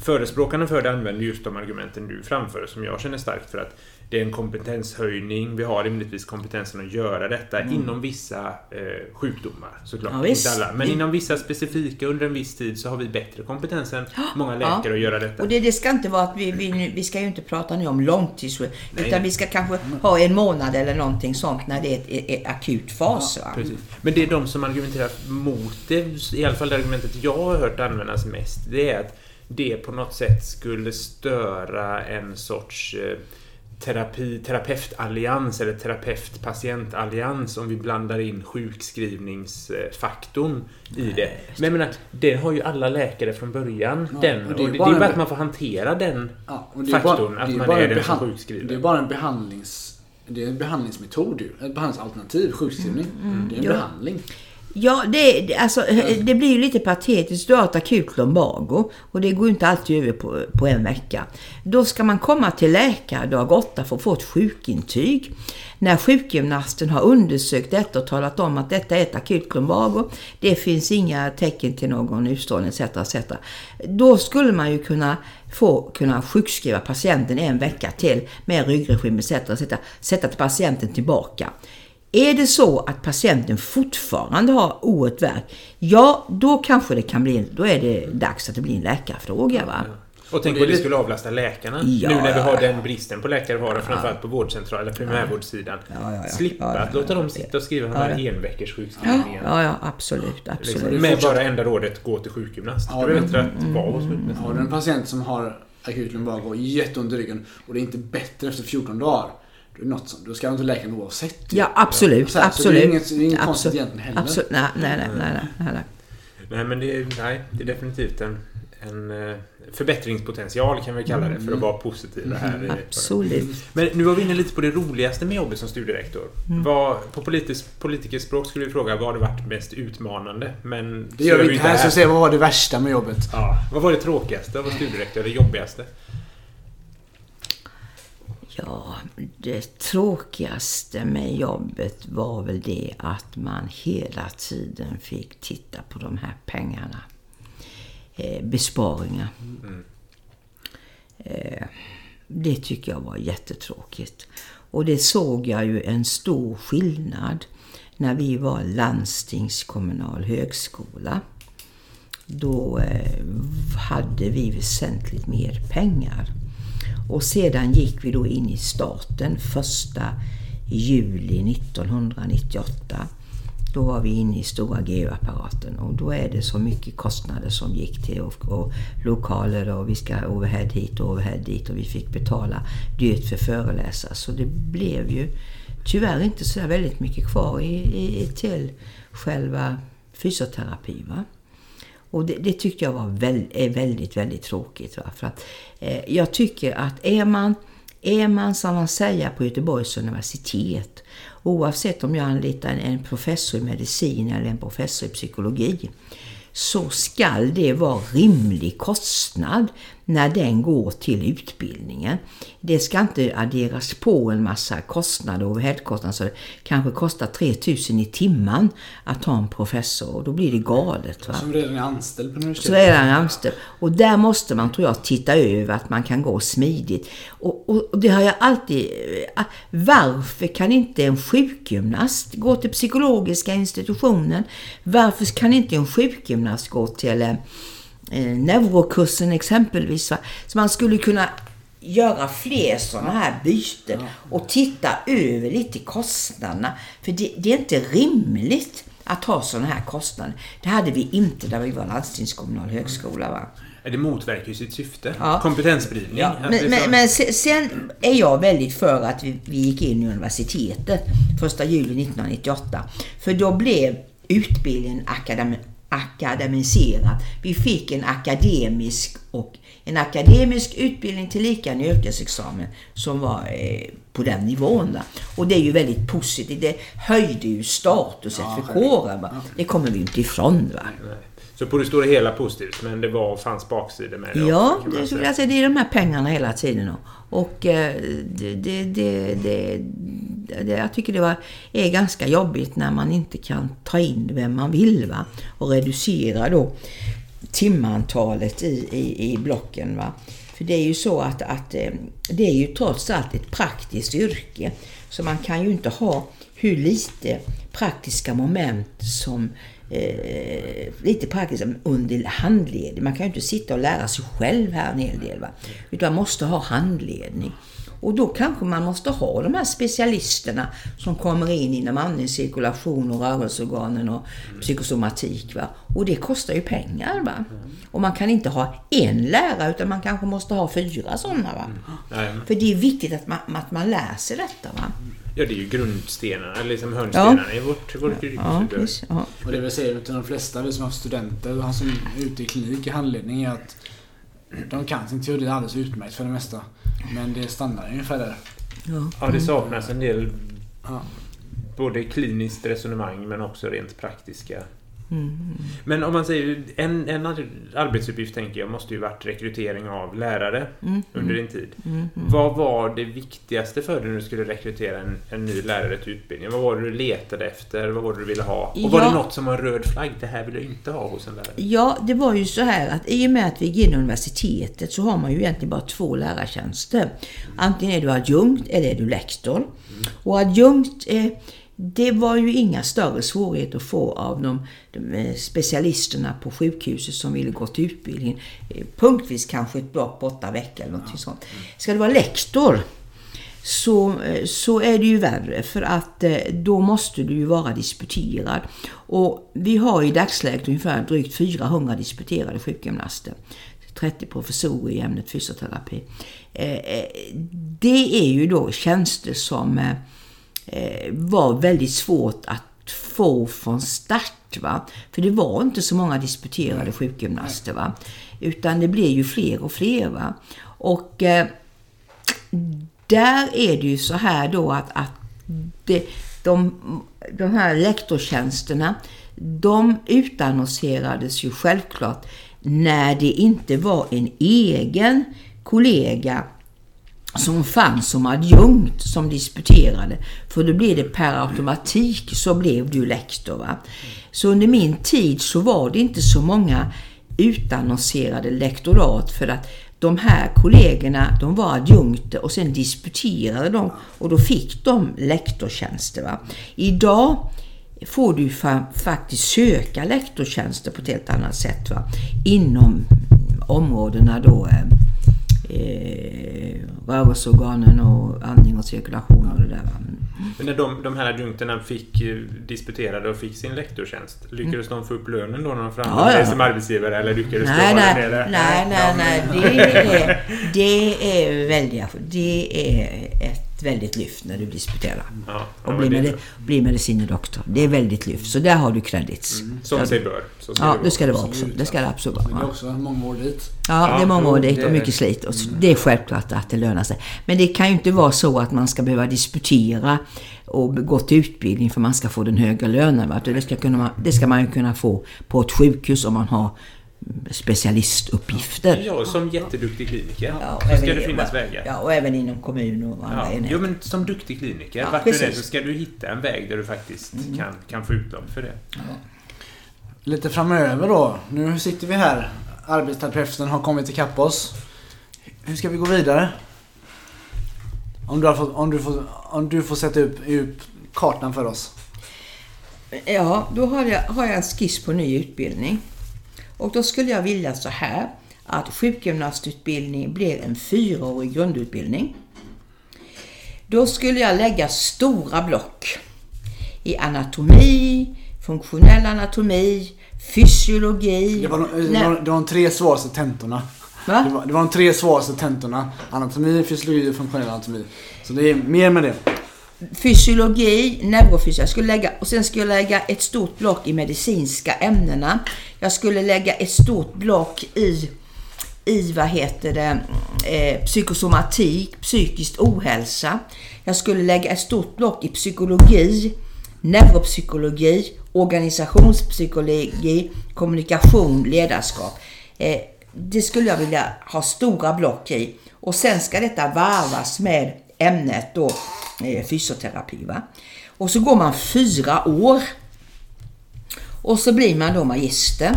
förespråkarna för det använder just de argumenten du framför som jag känner starkt för att det är en kompetenshöjning. Vi har rimligtvis kompetensen att göra detta inom vissa eh, sjukdomar såklart. Ja. Inte alla. Men inom vissa specifika under en viss tid så har vi bättre kompetens än många Ja. läkare att göra detta. Och det, det ska inte vara att vi, vi, vi ska ju inte prata nu om långtidssjuk Nej. utan vi ska kanske ha en månad eller någonting sånt när det är ett, ett, ett akut fas. Precis. Men det är de som argumenterar mot det, i alla fall det argumentet jag har hört användas mest, det är att det på något sätt skulle störa en sorts eh, terapi, terapeutallians eller terapeut-patientallians om vi blandar in sjukskrivningsfaktorn i det. Men jag menar, det har ju alla läkare från början. Ja, den, och det är det, det bara är bara att man får hantera den Ja, och det är faktorn, bara, att det är man bara är en den som sjukskriver. Det är bara en behandlings... Det är en behandlingsmetod ju. Ett behandlingsalternativ, sjukskrivning. Det är en Ja. behandling. Ja, det, alltså, det blir ju lite patetiskt. Du har ett akut lumbago och det går inte alltid över på, på en vecka. Då ska man komma till läkare dag 8 för att få ett sjukintyg. När sjukgymnasten har undersökt detta och talat om att detta är ett akut lumbago, det finns inga tecken till någon utstrålning etc. etc. Då skulle man ju kunna få kunna sjukskriva patienten en vecka till med ryggregim etc. etc. Sätta patienten tillbaka. Är det så att patienten fortfarande har oerhört värk, ja då kanske det kan bli, då är det dags att det blir en läkarfråga va. Och tänk Och det skulle avlasta läkarna. Ja, nu när vi har ja. den bristen på läkare vi har, framförallt på vårdcentral eller primärvårdssidan. Ja, ja, ja. Slippa Ja, ja, att låta dem sitta och skriva de Ja, här ja. enveckors Ja, sjukskrivningarna. ja, ja absolut, Liksom, absolut. med bara enda rådet, gå till sjukgymnast. Ja, det är bättre att vara hos sjukgymnast. Har du en patient som har akut lumbago, jätteont i ryggen och det är inte bättre efter 14 dagar. Något som, då ska de till läkaren oavsett. Ja, absolut, Så här, så absolut. det är inget- det är inget Absolut. konstigt egentligen heller. Absolut, nej, nej, nej, nej, nej, nej. Nej, men det är, nej, det är definitivt en, en eh, förbättringspotential kan vi kalla det för att vara positiva här. i- Absolut. Men nu var vi inne lite på det roligaste med jobbet som studierektor. Mm. Vad, på politisk, politikerspråk skulle vi fråga vad har det varit mest utmanande? Men Det gör så vi inte här, så säger vad var det värsta med jobbet? Ja, vad var det tråkigaste av att vara studierektor? Det jobbigaste? Ja, det tråkigaste med jobbet var väl det att man hela tiden fick titta på de här pengarna. Eh, besparingar. Eh, det tycker jag var jättetråkigt. Och det såg jag ju en stor skillnad när vi var landstingskommunal högskola. Då eh, hade vi väsentligt mer pengar. Och sedan gick vi då in i staten första juli 1998. Då var vi inne i stora GU-apparaten och då är det så mycket kostnader som gick till och, och lokaler och vi ska overhead hit och overhead dit och vi fick betala dyrt för föreläsare. Så det blev ju tyvärr inte så där väldigt mycket kvar i, i, till själva fysioterapi. Va? Och det, det tyckte jag var väl, är väldigt, väldigt tråkigt. Va? För att, eh, jag tycker att är man, är man som man säger på Göteborgs universitet, oavsett om jag anlitar en, en professor i medicin eller en professor i psykologi, så skall det vara rimlig kostnad när den går till utbildningen. Det ska inte adderas på en massa kostnader och overheadkostnader så det kanske kostar 3000 i timmen att ha en professor och då blir det galet. Va? Som redan är anställd på Så universitetet. är det en anställd. Och där måste man, tror jag, titta över att man kan gå smidigt. Och, och, och det har jag alltid... eh, Varför kan inte en sjukgymnast gå till psykologiska institutionen? Varför kan inte en sjukgymnast gå till eh, neurokursen exempelvis? Va? Så man skulle kunna göra fler sådana här byten och titta över lite kostnaderna. För det, det är inte rimligt att ha sådana här kostnader. Det hade vi inte där vi var landstingskommunal högskola. Va? Det motverkar ju sitt syfte. Ja. Kompetensspridning. Ja, men, men, men se- sen är jag väldigt för att vi, vi gick in i universitetet 1 juli 1998. För då blev utbildningen akademi, akademiserad. Vi fick en akademisk och en akademisk utbildning till lika en yrkesexamen som var eh, på den nivån. Va? Och det är ju väldigt positivt. Det höjde ju statuset för kåren. Va? Det kommer vi inte ifrån. Va? Så på det stora hela positivt, men det var, fanns baksidor med det Ja, också, det, säga. alltså, det är de här pengarna hela tiden. Och, och eh, det, det, det, det, det, jag tycker det var, är ganska jobbigt när man inte kan ta in vem man vill va? och reducera då timantalet i, i, i blocken. Va? För det är ju så att, att eh, det är ju trots allt ett praktiskt yrke. Så man kan ju inte ha hur lite praktiska moment som eh, lite praktiskt under handledning. Man kan ju inte sitta och lära sig själv här en hel del. Va? Utan man måste ha handledning. Och då kanske man måste ha de här specialisterna som kommer in inom andningscirkulation och rörelseorganen och psykosomatik. Va? Och det kostar ju pengar. Va? Och man kan inte ha en lärare utan man kanske måste ha fyra sådana. Va? Nej. För det är viktigt att man, att man lär sig detta. Va? Ja, det är ju grundstenarna, eller liksom hörnstenarna i vårt, vårt yrke. Ja, visst, ja. Och det vi säger till de flesta, vi som har studenter och som är ute i klinik i handledning är att de kan sin teori alldeles utmärkt för det mesta. Men det stannar ungefär där. Ja. Ja, det saknas en del Ja. både kliniskt resonemang men också rent praktiska. Mm. Men om man säger en, en ar- arbetsuppgift tänker jag måste ju varit rekrytering av lärare Mm. under din tid. Mm. Vad var det viktigaste för dig när du skulle rekrytera en, en ny lärare till utbildningen? Vad var det du letade efter? Vad var det du ville ha? Och var Ja. det något som var en röd flagg? Det här vill jag inte ha hos en lärare. Ja, det var ju så här att i och med att vi gick in universitetet så har man ju egentligen bara två lärartjänster. Antingen är du adjunkt eller är du lektor. Och adjunkt, eh, det var ju inga större svårigheter att få av de, de eh, specialisterna på sjukhuset som ville gå till utbildningen. Eh, punktvis kanske ett block på åtta veckor eller något sånt. Ska du vara lektor så, eh, så är det ju värre för att då måste du ju vara disputerad. Och vi har i dagsläget ungefär drygt 400 disputerade sjukgymnaster. 30 professorer i ämnet fysioterapi. Det är ju då tjänster som var väldigt svårt att få från start. Va? För det var inte så många disputerade sjukgymnaster. Va? Utan det blev ju fler och fler. Va? Och eh, där är det ju så här då att, att det, de, de här lektorstjänsterna, de utannonserades ju självklart när det inte var en egen kollega som fanns som adjunkt som disputerade. För då blev det per automatik så blev du lektor. Va? Så under min tid så var det inte så många utannonserade lektorat för att de här kollegorna de var adjunkter och sen disputerade de och då fick de lektorstjänster. Va? Idag får du fa- faktiskt söka lektorstjänster på ett helt annat sätt va? inom områdena då eh, eh, rörelseorganen och andning och cirkulation och det där. Va? Men när de, de här adjunkterna fick eh, disputerade och fick sin lektorstjänst, lyckades de få upp lönen då när de framhöll Ja, ja. som arbetsgivare eller lyckades Nej, de nej, nere? nej, nej, nej. Det är, det är väldiga, det är ett väldigt lyft när du disputerar. Ja, ja, Och blir, med, blir medicinedoktor. Det är väldigt lyft. Så där har du credits. Som sig bör. Så ska Ja, vara. det ska det vara också. Det ska det absolut Men det är vara. också många år dit. Ja, det är många år dit och mycket slit. Och så- det är självklart att det lönar sig. Men det kan ju inte vara så att man ska behöva disputera och gå till utbildning för man ska få den högre lönen. Det ska, kunna, det ska man ju kunna få på ett sjukhus om man har specialistuppgifter. Ja, som jätteduktig kliniker. Ja, så ska det finnas vägar. Ja, och även inom kommun och andra Ja, enheter. jo, men som duktig kliniker, Ja, vart du är precis. så ska du hitta en väg där du faktiskt kan, kan få utlopp för det. Lite framöver då. Nu sitter vi här. Arbetsterapeuten har kommit ikapp oss. Hur ska vi gå vidare? Om du, har fått, om du, får, om du får sätta upp, upp kartan för oss. Ja, då har jag, har jag en skiss på ny utbildning. Och då skulle jag vilja så här att sjukgymnastutbildning blir en fyraårig grundutbildning. Då skulle jag lägga stora block i anatomi, funktionell anatomi, fysiologi. Det var, de, det, Nej. var, det var de tre svåraste tentorna. Va? Det var, det var de tre svåraste tentorna. Anatomi, fysiologi och funktionell anatomi. Så det är mer med det fysiologi, neurofysiologi. Jag skulle lägga, och sen skulle jag lägga ett stort block i medicinska ämnena. Jag skulle lägga ett stort block i, i vad heter det, eh, psykosomatik, psykisk ohälsa. Jag skulle lägga ett stort block i psykologi, neuropsykologi, organisationspsykologi, kommunikation, ledarskap. Eh, det skulle jag vilja ha stora block i. Och sen ska detta varvas med ämnet då eh, fysioterapi. Va? Och så går man fyra år. Och så blir man då magister.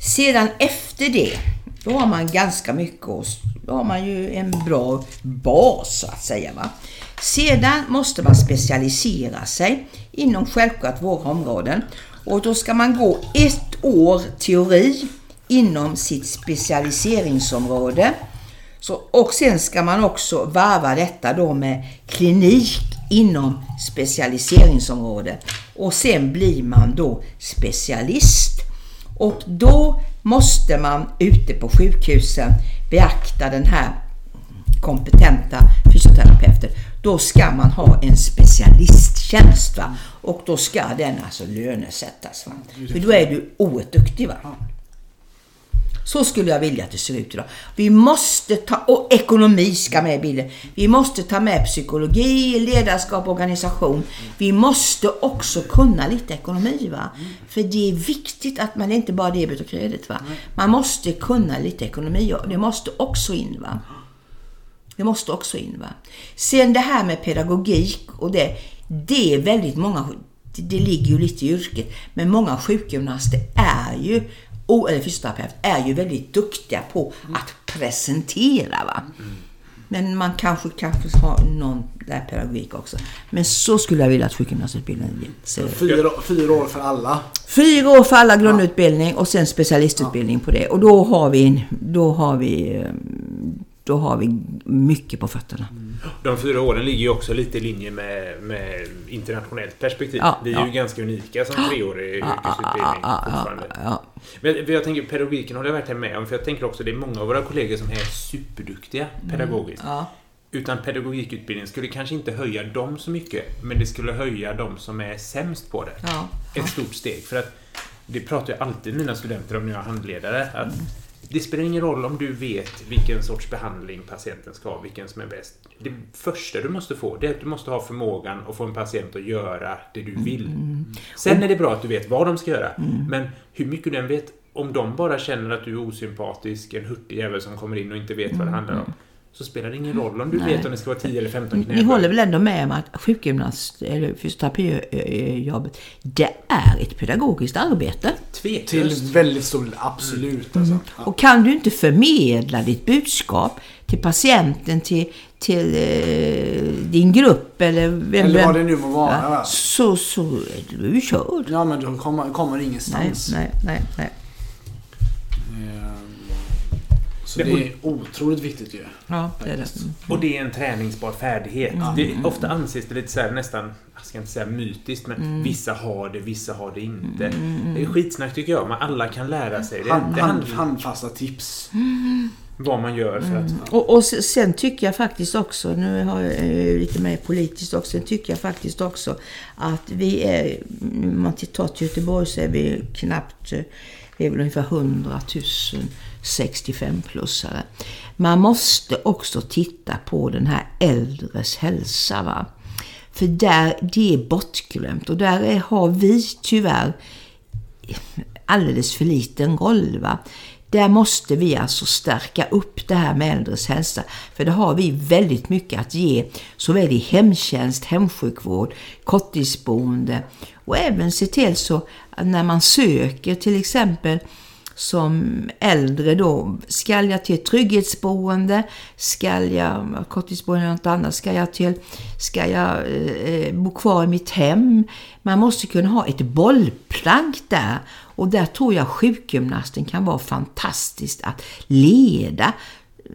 Sedan efter det, då har man ganska mycket och då har man ju en bra bas så att säga. Va? Sedan måste man specialisera sig inom självklart våra områden. Och då ska man gå ett år teori inom sitt specialiseringsområde. Så, och sen ska man också varva detta då med klinik inom specialiseringsområde. Och sen blir man då specialist. Och då måste man ute på sjukhusen beakta den här kompetenta fysioterapeuten. Då ska man ha en specialisttjänst va? och då ska den alltså lönesättas. Va? För då är du oerhört duktig. Va? Så skulle jag vilja att det ser ut idag. Vi måste ta, och ekonomi ska med i bilden. Vi måste ta med psykologi, ledarskap, organisation. Vi måste också kunna lite ekonomi. va. För det är viktigt att man inte bara debet och kredit. va. Man måste kunna lite ekonomi och det måste också in. va. Det måste också in. va. Sen det här med pedagogik och det. Det är väldigt många, det, det ligger ju lite i yrket, men många sjukgymnaster är ju och, eller fysioterapeut är ju väldigt duktiga på att presentera. Va? Men man kanske, kanske har någon där pedagogik också. Men så skulle jag vilja att sjukgymnastutbildningen ser. Fyra, fyra år för alla. Fyra år för alla grundutbildning och sen specialistutbildning på det. Och då har vi, då har vi, eh, då har vi mycket på fötterna. De fyra åren ligger ju också lite i linje med, med internationellt perspektiv. Ja, vi är ja. ju ganska unika som treårig yrkesutbildning ja, fortfarande. ja. Men jag tänker pedagogiken håller jag verkligen med om. För jag tänker också det är många av våra kollegor som är superduktiga pedagogiskt. Ja. Utan pedagogikutbildning skulle kanske inte höja dem så mycket. Men det skulle höja dem som är sämst på det. Ett stort steg. För att det pratar jag alltid mina studenter om när jag är handledare. Att det spelar ingen roll om du vet vilken sorts behandling patienten ska ha, vilken som är bäst. Det första du måste få, det är att du måste ha förmågan att få en patient att göra det du vill. Sen är det bra att du vet vad de ska göra. Men hur mycket du än vet, om de bara känner att du är osympatisk, en hurtig jävel som kommer in och inte vet vad det handlar om. Så spelar det ingen roll om du Nej. vet om det ska vara 10 eller 15 Ni knäböj. håller väl ändå med om att sjukgymnast eller fysioterapijobbet, det är ett pedagogiskt arbete? Till Tveklöst. väldigt stor absolut. Alltså. Ja. Och kan du inte förmedla ditt budskap till patienten, till, till eh, din grupp eller vem Eller vad det nu må vara. Ja, så, så är du ju körd. Ja, men då kommer, kommer Nej, ingenstans. nej, nej, nej. Ehm, Så det är otroligt viktigt ju. Ja, det är det. Och det är en träningsbar färdighet. Det, ofta anses det lite så här nästan, jag ska inte säga mytiskt, men vissa har det, vissa har det inte. Det är skitsnack tycker jag, men alla kan lära sig det. Hand, hand, handfasta tips. vad man gör för att... Och, och sen tycker jag faktiskt också, nu har jag lite mer politiskt också, sen tycker jag faktiskt också att vi är, om man tar till Göteborg så är vi knappt, eh, vi är väl ungefär 100 000 65-plussare. Man måste också titta på den här äldres hälsa. Va? För där, det är bortglömt och där är, har vi tyvärr alldeles för liten roll. Va? Där måste vi alltså stärka upp det här med äldres hälsa. För det har vi väldigt mycket att ge. Såväl i hemtjänst, hemsjukvård, korttidsboende. Och även se till så att när man söker till exempel som äldre då, ska jag till trygghetsboende? Ska jag, korttidsboende eller något annat, ska jag till, ska jag eh, eh, bo kvar i mitt hem? Man måste kunna ha ett bollplank där och där tror jag sjukgymnasten kan vara fantastiskt att leda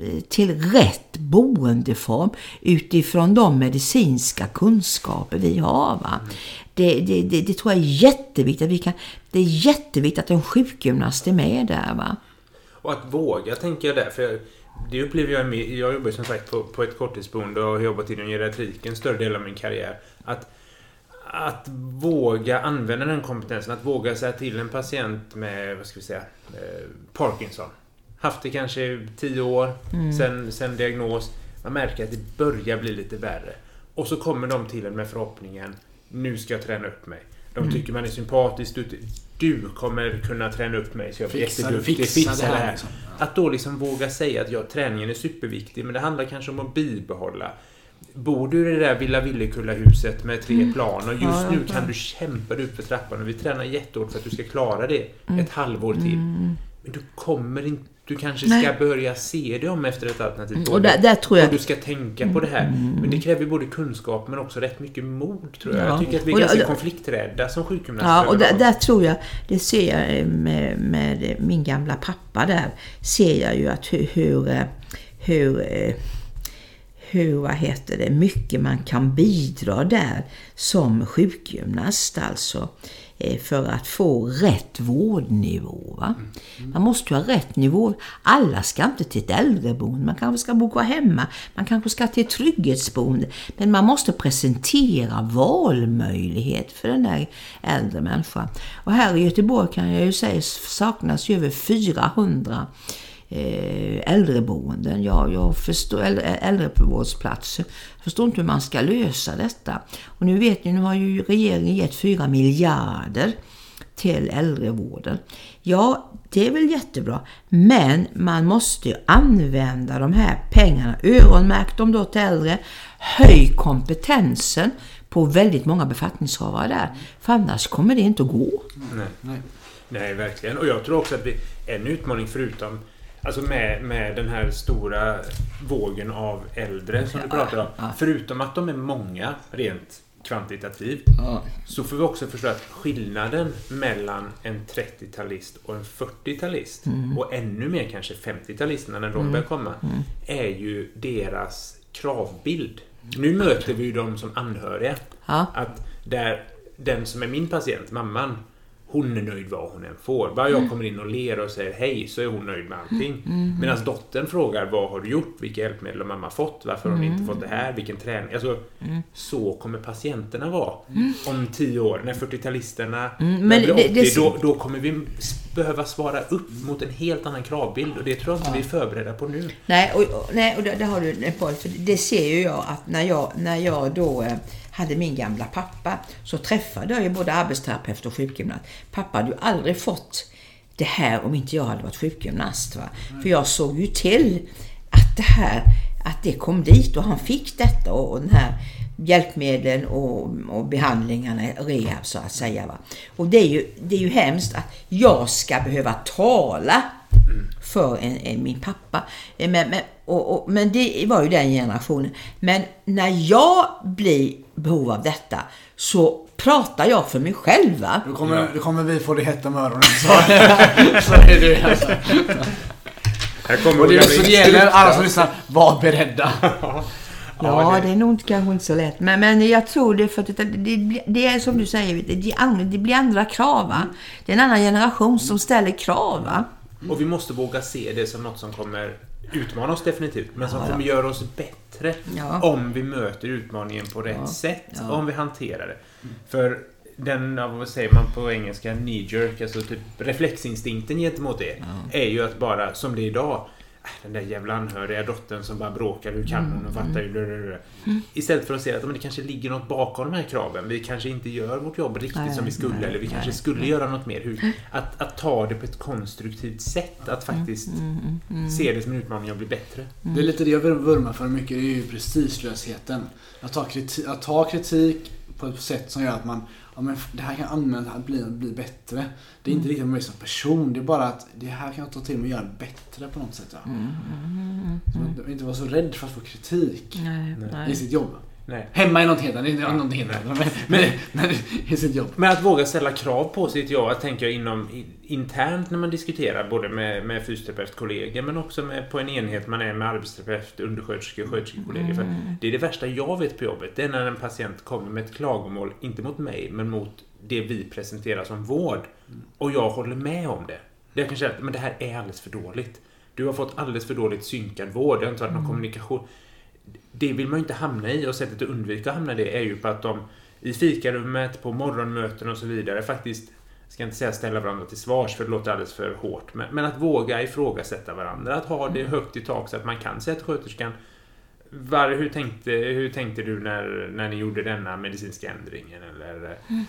eh, till rätt boendeform utifrån de medicinska kunskaper vi har. Va? Det, det, det, det tror jag är jätteviktigt. Att vi kan, det är jätteviktigt att en sjukgymnast är med där. Va? Och att våga tänker jag där. För jag, det upplever jag med, Jag jobbar som sagt på, på ett korttidsboende och har jobbat inom geriatriken större del av min karriär. Att, att våga använda den kompetensen. Att våga säga till en patient med, vad ska vi säga, eh, Parkinson. Haft det kanske tio år mm. sen, sen diagnos. Man märker att det börjar bli lite värre. Och så kommer de till en med förhoppningen nu ska jag träna upp mig. De mm. tycker man är sympatisk. Du, du kommer kunna träna upp mig så jag blir jätteduktig. Fixa, fixa det här. Liksom. Att då liksom våga säga att ja, träningen är superviktig men det handlar kanske om att bibehålla. Bor du i det där Villa Villekulla-huset med tre mm. plan och just ja, nu kan du kämpa dig upp för trappan och vi tränar jättehårt för att du ska klara det mm. ett halvår till. Mm. Men du kommer inte du kanske ska börja se dig om efter ett alternativt mm, och, där, där tror jag... och du ska tänka på det här. Mm. Men det kräver både kunskap men också rätt mycket mod tror jag. Ja. Jag tycker att vi är och ganska där, konflikträdda som sjukgymnaster. Ja, och där, där, tror jag, det ser jag med, med, min gamla pappa där, ser jag ju att hur, hur, hur hur vad heter det, mycket man kan bidra där som sjukgymnast alltså. Eh, för att få rätt vårdnivå. Va? Man måste ju ha rätt nivå. Alla ska inte till ett äldreboende. Man kanske ska bo kvar hemma. Man kanske ska till ett trygghetsboende. Men man måste presentera valmöjlighet för den där äldre människan. Och här i Göteborg kan jag ju säga saknas ju över 400 Eh, äldreboenden, ja, jag förstår, äldrevårdsplatser. Jag förstår inte hur man ska lösa detta. Och nu vet ni, nu har ju regeringen gett 4 miljarder till äldrevården. Ja, det är väl jättebra. Men man måste ju använda de här pengarna, öronmärk dem då till äldre, höj kompetensen på väldigt många befattningshavare där. För annars kommer det inte att gå. Nej, nej. nej verkligen. Och jag tror också att vi, en utmaning förutom Alltså med, med den här stora vågen av äldre som du pratar om. Förutom att de är många rent kvantitativt. Så får vi också förstå att skillnaden mellan en 30-talist och en 40-talist mm. och ännu mer kanske 50-talisterna när de mm. börjar komma mm. är ju deras kravbild. Nu möter vi ju dem som anhöriga. Att där den som är min patient, mamman, hon är nöjd vad hon än får. Bara jag mm. kommer in och ler och säger hej så är hon nöjd med allting. Mm. mm. Medan dottern frågar vad har du gjort? Vilka hjälpmedel har mamma fått? Varför har hon inte fått det här? Vilken träning? Alltså, mm. Så kommer patienterna vara mm. om tio år. När 40-talisterna mm. blir 80, det, det... Då, då kommer vi behöva svara upp mot en helt annan kravbild och det tror jag inte ja. vi är förberedda på nu. Nej, och, och nej, och det, det har du en poäng. För det ser ju jag att när jag, när jag då eh, hade min gamla pappa så träffade jag ju både arbetsterapeut och sjukgymnast. Pappa hade ju aldrig fått det här om inte jag hade varit sjukgymnast. Va? Mm. För jag såg ju till att det här, att det kom dit och han fick detta och, och den här hjälpmedlen och, och behandlingarna, rehab så att säga. Va? Och det är, ju, det är ju hemskt att jag ska behöva tala för en, en, min pappa. Men, men, och, och, men det var ju den generationen. Men när jag blir behov av detta så pratar jag för mig själv. Va? Då kommer, då kommer vi få det hett om öronen. Så, så är det alltså. Här kommer och det, så det gäller alla som lyssnar, var beredda. Ja, det... det är nog inte, kanske inte så lätt. Men, men jag tror det för att det, det, det är som du säger, det, det blir andra krav. Va? Det är en annan generation som ställer krav. Va? Mm. Och vi måste våga se det som något som kommer utmana oss definitivt, men som ja, kommer göra oss bättre ja. om vi möter utmaningen på rätt sätt. Om vi hanterar det. Mm. För den, vad säger man på engelska, knee jerk, alltså typ reflexinstinkten gentemot det, är ju att bara, som det är idag, den där jävla anhöriga dottern som bara bråkar. Hur kan hon? Och fattar ju. Mm. Istället för att se att men det kanske ligger något bakom de här kraven. Vi kanske inte gör vårt jobb riktigt nej, som vi skulle. Nej, eller vi kanske nej, skulle nej. göra något mer. Hur, att, att ta det på ett konstruktivt sätt. Att mm, faktiskt mm, mm, mm, se det som en utmaning och bli bättre. Det är lite det jag vurmar för mycket. Det är ju prestigelösheten. Att ta kritik, att ta kritik på ett sätt som gör att man ja, men det här kan användas att bli, bli bättre. Det är inte riktigt mig som person. Det är bara att det här kan jag ta till mig och göra bättre på något sätt. Ja. Mm, mm, mm, mm. inte vara så rädd för att få kritik nej, nej. i sitt jobb. Nej. Hemma är något helt annat. Är något helt annat. Men, men, men i sitt jobb. Men att våga ställa krav på sitt jobb, jag tänker inom internt när man diskuterar både med, med fysioterapeutkollegor men också med, på en enhet man är med arbetsterapeut, undersköterskor, sköterskekollegor. För det är det värsta jag vet på jobbet. Det är när en patient kommer med ett klagomål, inte mot mig, men mot det vi presenterar som vård. Och jag håller med om det. Jag kan känna att men det här är alldeles för dåligt. Du har fått alldeles för dåligt synkad vård. Det har inte varit någon kommunikation. Det vill man ju inte hamna i och sättet att undvika att hamna i det är ju på att de i fikarummet, på morgonmöten och så vidare faktiskt jag ska inte säga ställa varandra till svars för det låter alldeles för hårt. Men, men att våga ifrågasätta varandra. Att ha det högt i tak så att man kan säga till sköterskan var, hur, tänkte, hur tänkte du när, när ni gjorde denna medicinska ändringen? Eller, Mm.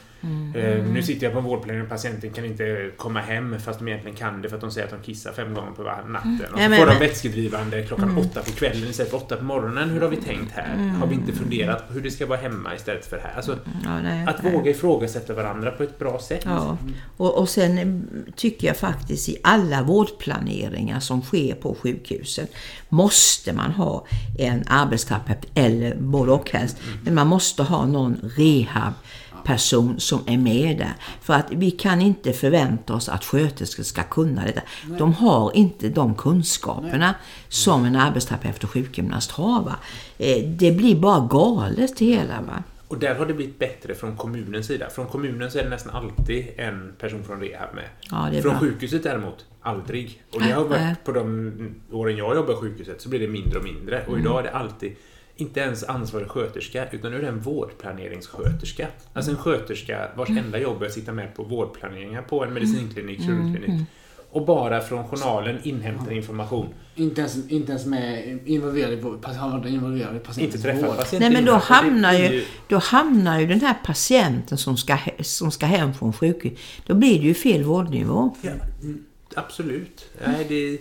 Eh, nu sitter jag på en vårdplanering och patienten kan inte komma hem fast de egentligen kan det för att de säger att de kissar fem gånger på natten. Och så Mm. Ja, men- får de vätskedrivande klockan åtta på kvällen istället för åtta på morgonen. Hur har vi tänkt här? Har vi inte funderat på hur det ska vara hemma istället för här? Alltså, Ja, nej, att nej. våga ifrågasätta varandra på ett bra sätt. Ja, och, och sen mm, tycker jag faktiskt i alla vårdplaneringar som sker på sjukhusen måste man ha en arbetsterapeut eller både och helst. Men man måste ha någon rehabperson som är med där. För att vi kan inte förvänta oss att sköterskor ska kunna detta. De har inte de kunskaperna som en arbetsterapeut och sjukgymnast har. Va? Eh, Det blir bara galet det hela. Va? Och där har det blivit bättre från kommunens sida. Från kommunen så är det nästan alltid en person från rehab med. Ja, det är från bra. sjukhuset däremot, aldrig. Och det har Nej, nej. varit på de åren jag jobbar på sjukhuset så blir det mindre och mindre. Och idag är det alltid inte ens ansvarig sköterska, utan nu är det en vårdplaneringssköterska. Alltså en sköterska vars enda jobb är att sitta med på vårdplaneringar på en medicinklinik, kirurgklinik. Och bara från journalen inhämta information. Inte ens, inte ens med involverad i involverad i patientens Inte träffa vård. patienten Nej men då hamnar, ju, då hamnar ju den här patienten som ska, som ska hem från sjukhus, då blir det ju fel vårdnivå. Ja, mm, absolut. Nej, det,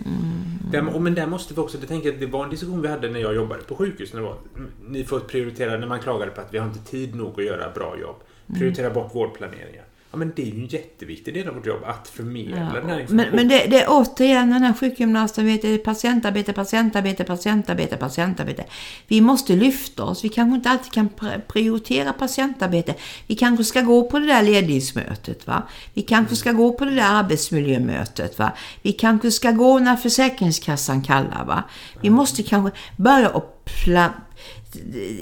där, och men där måste vi också, det tänker jag, att det var en diskussion vi hade när jag jobbade på sjukhus. När var, mm, ni får prioritera, när man klagade på att vi har inte tid nog att göra bra jobb. Prioritera bort vårdplaneringar. Ja, men det är ju en jätteviktig del av vårt jobb, att förmedla den här Men, informationen. men det, det är återigen den här sjukgymnasten, vet du, patientarbete, patientarbete, patientarbete, patientarbete. Vi måste lyfta oss. Vi kanske inte alltid kan pr- prioritera patientarbete. Vi kanske ska gå på det där ledningsmötet. Va? Vi kanske ska gå på det där arbetsmiljömötet. Va? Vi kanske ska gå när Försäkringskassan kallar. Va? Vi måste kanske börja och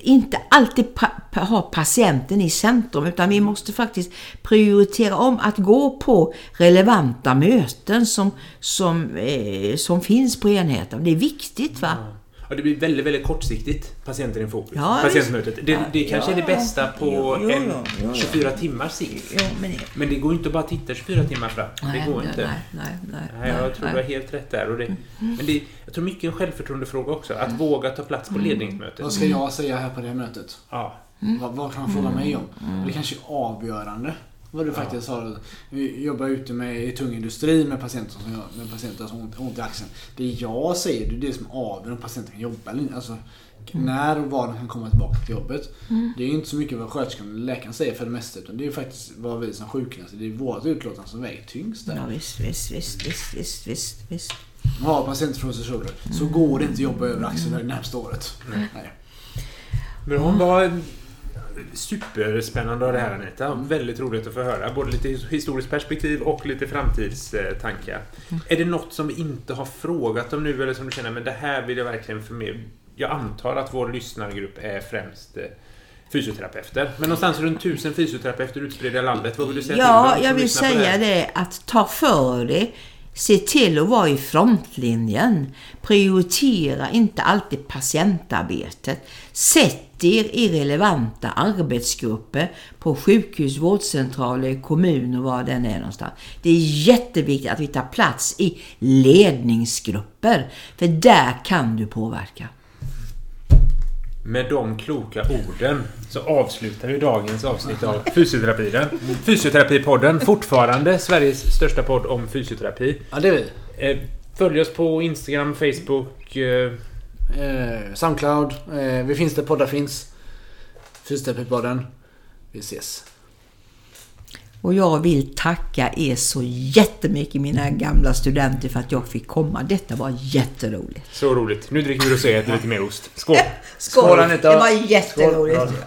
inte alltid pa- pa- ha patienten i centrum utan vi måste faktiskt prioritera om att gå på relevanta möten som, som, eh, som finns på enheten. Det är viktigt va? Ja, det blir väldigt, väldigt kortsiktigt, patienten i fokus. Ja, Patientmötet. Det, Ja, det kanske är det ja, bästa på jo, jo, en jo, jo, jo. 24 timmars sikt. Ja, men det, Men det går ju inte att bara titta 24 timmar fram. Det går nej, inte. Nej, nej, nej, Nej, jag nej, tror nej. du har helt rätt där. Och det, men det, jag tror mycket är en självförtroendefråga också. Att våga ta plats på ledningsmötet. Vad ska jag säga här på det mötet? Ja. Vad, vad kan man fråga mig om? Det kanske är avgörande. Vad du faktiskt sa. Vi jobbar ute med, i tung industri med patienter som, med patienter som har ont, ont i axeln. Det jag säger, det är det som avgör om patienten kan jobba eller inte. Alltså, När och var den kan komma tillbaka till jobbet. Det är ju inte så mycket vad sköterskan eller läkaren säger för det mesta. Utan det är ju faktiskt vad vi som sjukgymnaster, det är vårt utlåtande som väger tyngst där. Ja, visst, visst, visst, visst, visst, visst, visst. Har patienter från sig shoulder så går det inte att jobba över axeln det närmsta året. Nej. Men hon var superspännande av det här Anita. Väldigt roligt att få höra. Både lite historiskt perspektiv och lite framtidstankar. Är det något som vi inte har frågat om nu eller som du känner men det här vill jag verkligen förmedla? Jag antar att vår lyssnargrupp är främst eh, fysioterapeuter. Men någonstans runt tusen fysioterapeuter utspridda i landet. Vad vill du säga till Ja, dem som jag vill det säga här? det att ta för det. Se till att vara i frontlinjen. Prioritera inte alltid patientarbetet. Sätt er i relevanta arbetsgrupper på sjukhus, vårdcentraler, kommuner, var den är någonstans. Det är jätteviktigt att vi tar plats i ledningsgrupper. För där kan du påverka. Med de kloka orden så avslutar vi dagens avsnitt av Fysioterapiden. Fysioterapipodden, fortfarande Sveriges största podd om fysioterapi. Ja, det är vi. Eh, Följ oss på Instagram, Facebook. Eh, Soundcloud. Eh, vi finns där poddar finns. Fysioterapipodden. Vi ses. Och jag vill tacka er så jättemycket mina gamla studenter för att jag fick komma. Detta var jätteroligt. Så roligt. Nu dricker vi rosé och äter lite mer ost. Skål! Skål! Skål, Anita. Det var jätteroligt. Skål.